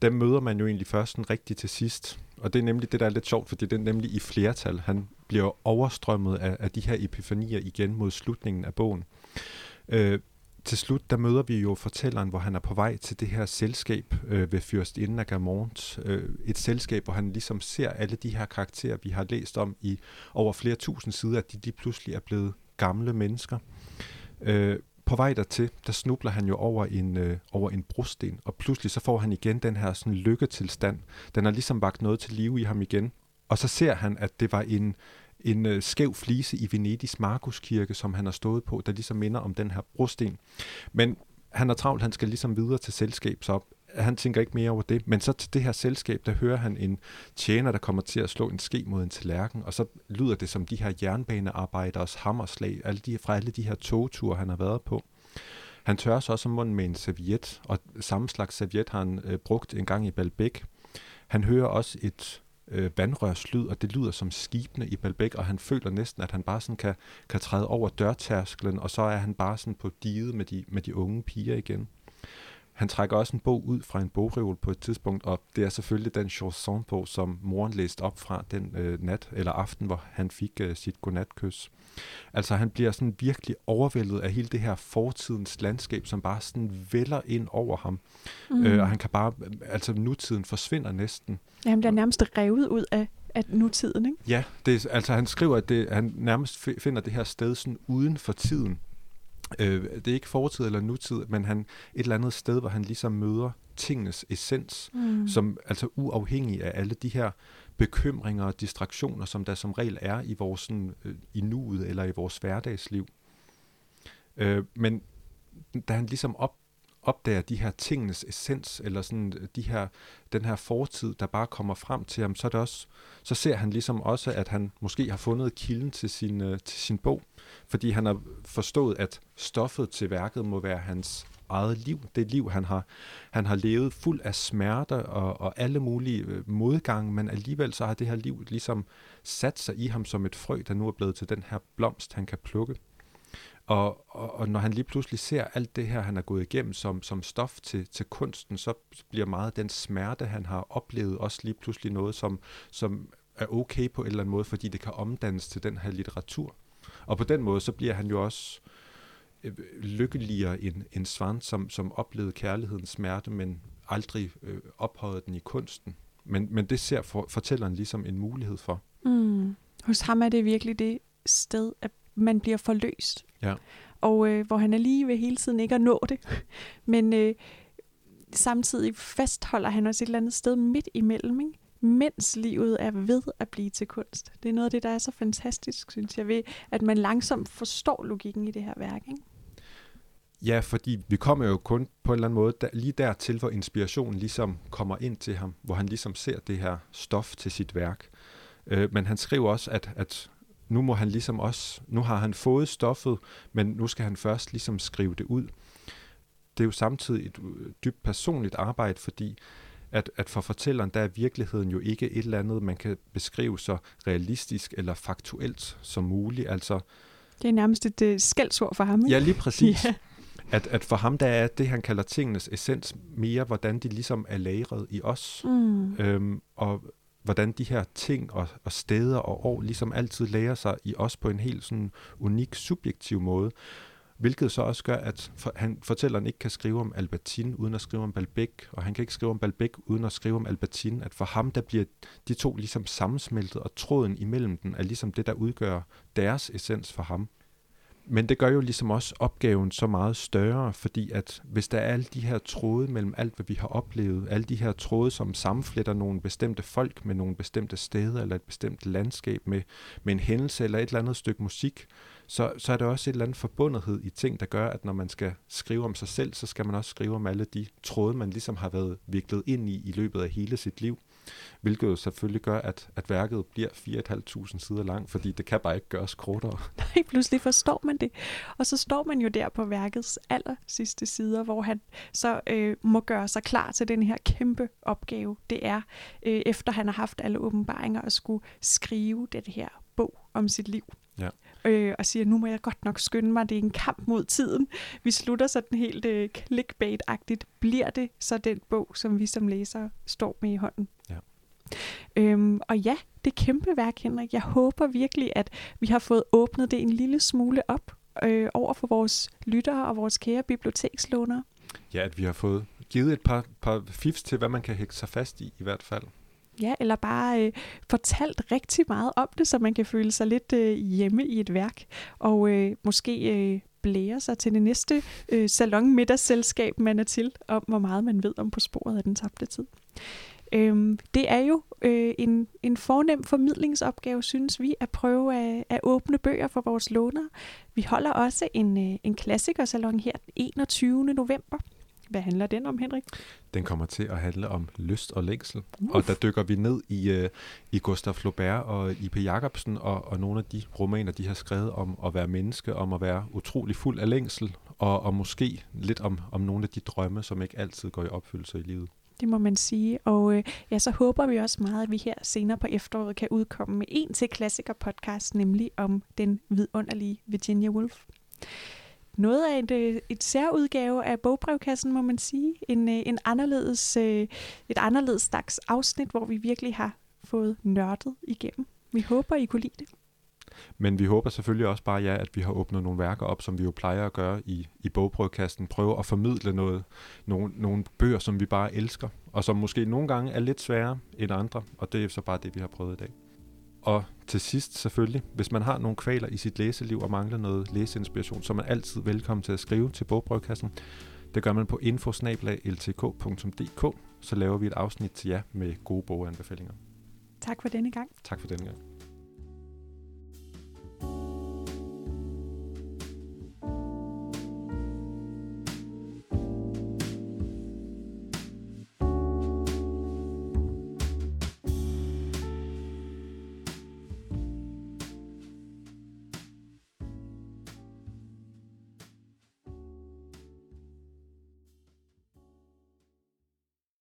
Speaker 2: Dem møder man jo egentlig først sådan rigtig til sidst. Og det er nemlig det, der er lidt sjovt, fordi det er nemlig i flertal. Han bliver overstrømmet af, af de her epifanier igen mod slutningen af bogen. Øh, til slut, der møder vi jo fortælleren, hvor han er på vej til det her selskab øh, ved Fyrst Inden af Gamont. Øh, et selskab, hvor han ligesom ser alle de her karakterer, vi har læst om i over flere tusind sider, at de, de pludselig er blevet gamle mennesker. Øh, på vej dertil, der snubler han jo over en, øh, over en brosten, og pludselig så får han igen den her sådan lykketilstand. Den har ligesom vagt noget til live i ham igen. Og så ser han, at det var en, en øh, skæv flise i Venedigs Markuskirke, som han har stået på, der ligesom minder om den her brosten. Men han er travlt, han skal ligesom videre til selskab, så han tænker ikke mere over det. Men så til det her selskab, der hører han en tjener, der kommer til at slå en ske mod en tallerken, og så lyder det som de her jernbanearbejderes hammerslag alle de, fra alle de her togture, han har været på. Han tørrer sig også om munden med en serviet, og samme slags serviet har han øh, brugt en gang i Balbæk. Han hører også et øh, vandrørslyd, og det lyder som skibene i Balbæk, og han føler næsten, at han bare sådan kan, kan træde over dørtærsklen, og så er han bare sådan på diget med de, med de unge piger igen. Han trækker også en bog ud fra en bogreol på et tidspunkt, og det er selvfølgelig den chanson-bog, som moren læste op fra den øh, nat eller aften, hvor han fik øh, sit godnatkys. Altså han bliver sådan virkelig overvældet af hele det her fortidens landskab, som bare sådan vælder ind over ham. Mm. Øh, og han kan bare, altså nutiden forsvinder næsten.
Speaker 3: Ja, han bliver nærmest revet ud af, af nutiden, ikke?
Speaker 2: Ja, det, altså han skriver, at det, han nærmest finder det her sted sådan uden for tiden. Øh, det er ikke fortid eller nutid, men han et eller andet sted, hvor han ligesom møder tingenes essens, mm. som altså uafhængig af alle de her bekymringer og distraktioner, som der som regel er i vores sådan, øh, i nuet eller i vores hverdagsliv. Øh, men da han ligesom op, opdager de her tingenes essens, eller sådan øh, de her, den her fortid, der bare kommer frem til ham, så, er det også, så ser han ligesom også, at han måske har fundet kilden til sin, øh, til sin bog, fordi han har forstået, at stoffet til værket må være hans eget liv, det liv, han har, han har levet fuld af smerter og, og alle mulige øh, modgange, men alligevel så har det her liv ligesom sat sig i ham som et frø, der nu er blevet til den her blomst, han kan plukke. Og, og, og når han lige pludselig ser alt det her, han er gået igennem som, som stof til, til kunsten, så bliver meget den smerte, han har oplevet, også lige pludselig noget, som, som er okay på en eller anden måde, fordi det kan omdannes til den her litteratur. Og på den måde, så bliver han jo også øh, lykkeligere end, end Svand, som, som oplevede kærlighedens smerte, men aldrig øh, ophøjede den i kunsten. Men, men det ser for, fortælleren ligesom en mulighed for.
Speaker 3: Mm. Hos ham er det virkelig det sted, at man bliver forløst.
Speaker 2: Ja.
Speaker 3: Og øh, hvor han er lige ved hele tiden ikke at nå det. *laughs* Men øh, samtidig fastholder han også et eller andet sted midt imellem, ikke? mens livet er ved at blive til kunst. Det er noget af det, der er så fantastisk, synes jeg, ved at man langsomt forstår logikken i det her værk. Ikke?
Speaker 2: Ja, fordi vi kommer jo kun på en eller anden måde der, lige dertil, hvor inspirationen ligesom kommer ind til ham, hvor han ligesom ser det her stof til sit værk. Øh, men han skriver også, at, at nu må han ligesom også, nu har han fået stoffet, men nu skal han først ligesom skrive det ud. Det er jo samtidig et dybt personligt arbejde, fordi at, at for fortælleren, der er virkeligheden jo ikke et eller andet, man kan beskrive så realistisk eller faktuelt som muligt. Altså,
Speaker 3: det er nærmest et uh, skældsord for ham, ikke?
Speaker 2: Ja, lige præcis. *laughs* ja. At, at for ham, der er det, han kalder tingenes essens, mere hvordan de ligesom er lagret i os. Mm. Øhm, og hvordan de her ting og, og steder og år ligesom altid lærer sig i os på en helt sådan unik, subjektiv måde. Hvilket så også gør, at for, han, fortælleren ikke kan skrive om Albertin uden at skrive om Balbec, og han kan ikke skrive om Balbec uden at skrive om Albertin. At for ham, der bliver de to ligesom sammensmeltet, og tråden imellem den er ligesom det, der udgør deres essens for ham. Men det gør jo ligesom også opgaven så meget større, fordi at hvis der er alle de her tråde mellem alt, hvad vi har oplevet, alle de her tråde, som sammenfletter nogle bestemte folk med nogle bestemte steder, eller et bestemt landskab med, med en hændelse eller et eller andet stykke musik, så, så er der også et eller andet forbundethed i ting, der gør, at når man skal skrive om sig selv, så skal man også skrive om alle de tråde, man ligesom har været viklet ind i i løbet af hele sit liv. Hvilket jo selvfølgelig gør, at, at værket bliver 4.500 sider lang, fordi det kan bare ikke gøres kortere. *laughs*
Speaker 3: Nej, pludselig forstår man det. Og så står man jo der på værkets aller sidste sider, hvor han så øh, må gøre sig klar til den her kæmpe opgave. Det er, øh, efter han har haft alle åbenbaringer, at skulle skrive det her bog om sit liv.
Speaker 2: Ja.
Speaker 3: Øh, og siger, nu må jeg godt nok skynde mig, det er en kamp mod tiden. Vi slutter sådan helt øh, clickbait-agtigt. Bliver det så den bog, som vi som læsere står med i hånden?
Speaker 2: Ja.
Speaker 3: Øhm, og ja, det er kæmpe værk, Henrik. Jeg håber virkelig, at vi har fået åbnet det en lille smule op øh, over for vores lyttere og vores kære bibliotekslånere.
Speaker 2: Ja, at vi har fået givet et par, par fifs til, hvad man kan hægte sig fast i, i hvert fald.
Speaker 3: Ja, eller bare øh, fortalt rigtig meget om det, så man kan føle sig lidt øh, hjemme i et værk, og øh, måske øh, blære sig til det næste øh, salon middagsselskab, man er til, om hvor meget man ved om på sporet af den tabte tid. Øhm, det er jo øh, en, en fornem formidlingsopgave, synes vi, at prøve at, at åbne bøger for vores lånere. Vi holder også en, øh, en klassikersalon her den 21. november. Hvad handler den om, Henrik?
Speaker 2: Den kommer til at handle om lyst og længsel. Uh. Og der dykker vi ned i, uh, i Gustav Flaubert og I.P. Jacobsen og, og nogle af de romaner, de har skrevet om at være menneske, om at være utrolig fuld af længsel, og, og måske lidt om, om nogle af de drømme, som ikke altid går i opfyldelse i livet.
Speaker 3: Det må man sige. Og øh, ja, så håber vi også meget, at vi her senere på efteråret kan udkomme med en til klassiker podcast, nemlig om den vidunderlige Virginia Woolf. Noget af et, øh, et særudgave af bogbrevkassen, må man sige. En, øh, en anderledes, øh, et anderledes slags afsnit, hvor vi virkelig har fået nørdet igennem. Vi håber, I kunne lide det.
Speaker 2: Men vi håber selvfølgelig også bare, ja, at vi har åbnet nogle værker op, som vi jo plejer at gøre i, i bogprøvekasten. Prøve at formidle noget, nogle, nogle bøger, som vi bare elsker, og som måske nogle gange er lidt sværere end andre, og det er så bare det, vi har prøvet i dag. Og til sidst selvfølgelig, hvis man har nogle kvaler i sit læseliv og mangler noget læseinspiration, så er man altid velkommen til at skrive til Bogbrødkassen. Det gør man på infosnablag.ltk.dk, så laver vi et afsnit til jer med gode boganbefalinger.
Speaker 3: Tak for denne gang.
Speaker 2: Tak for denne gang.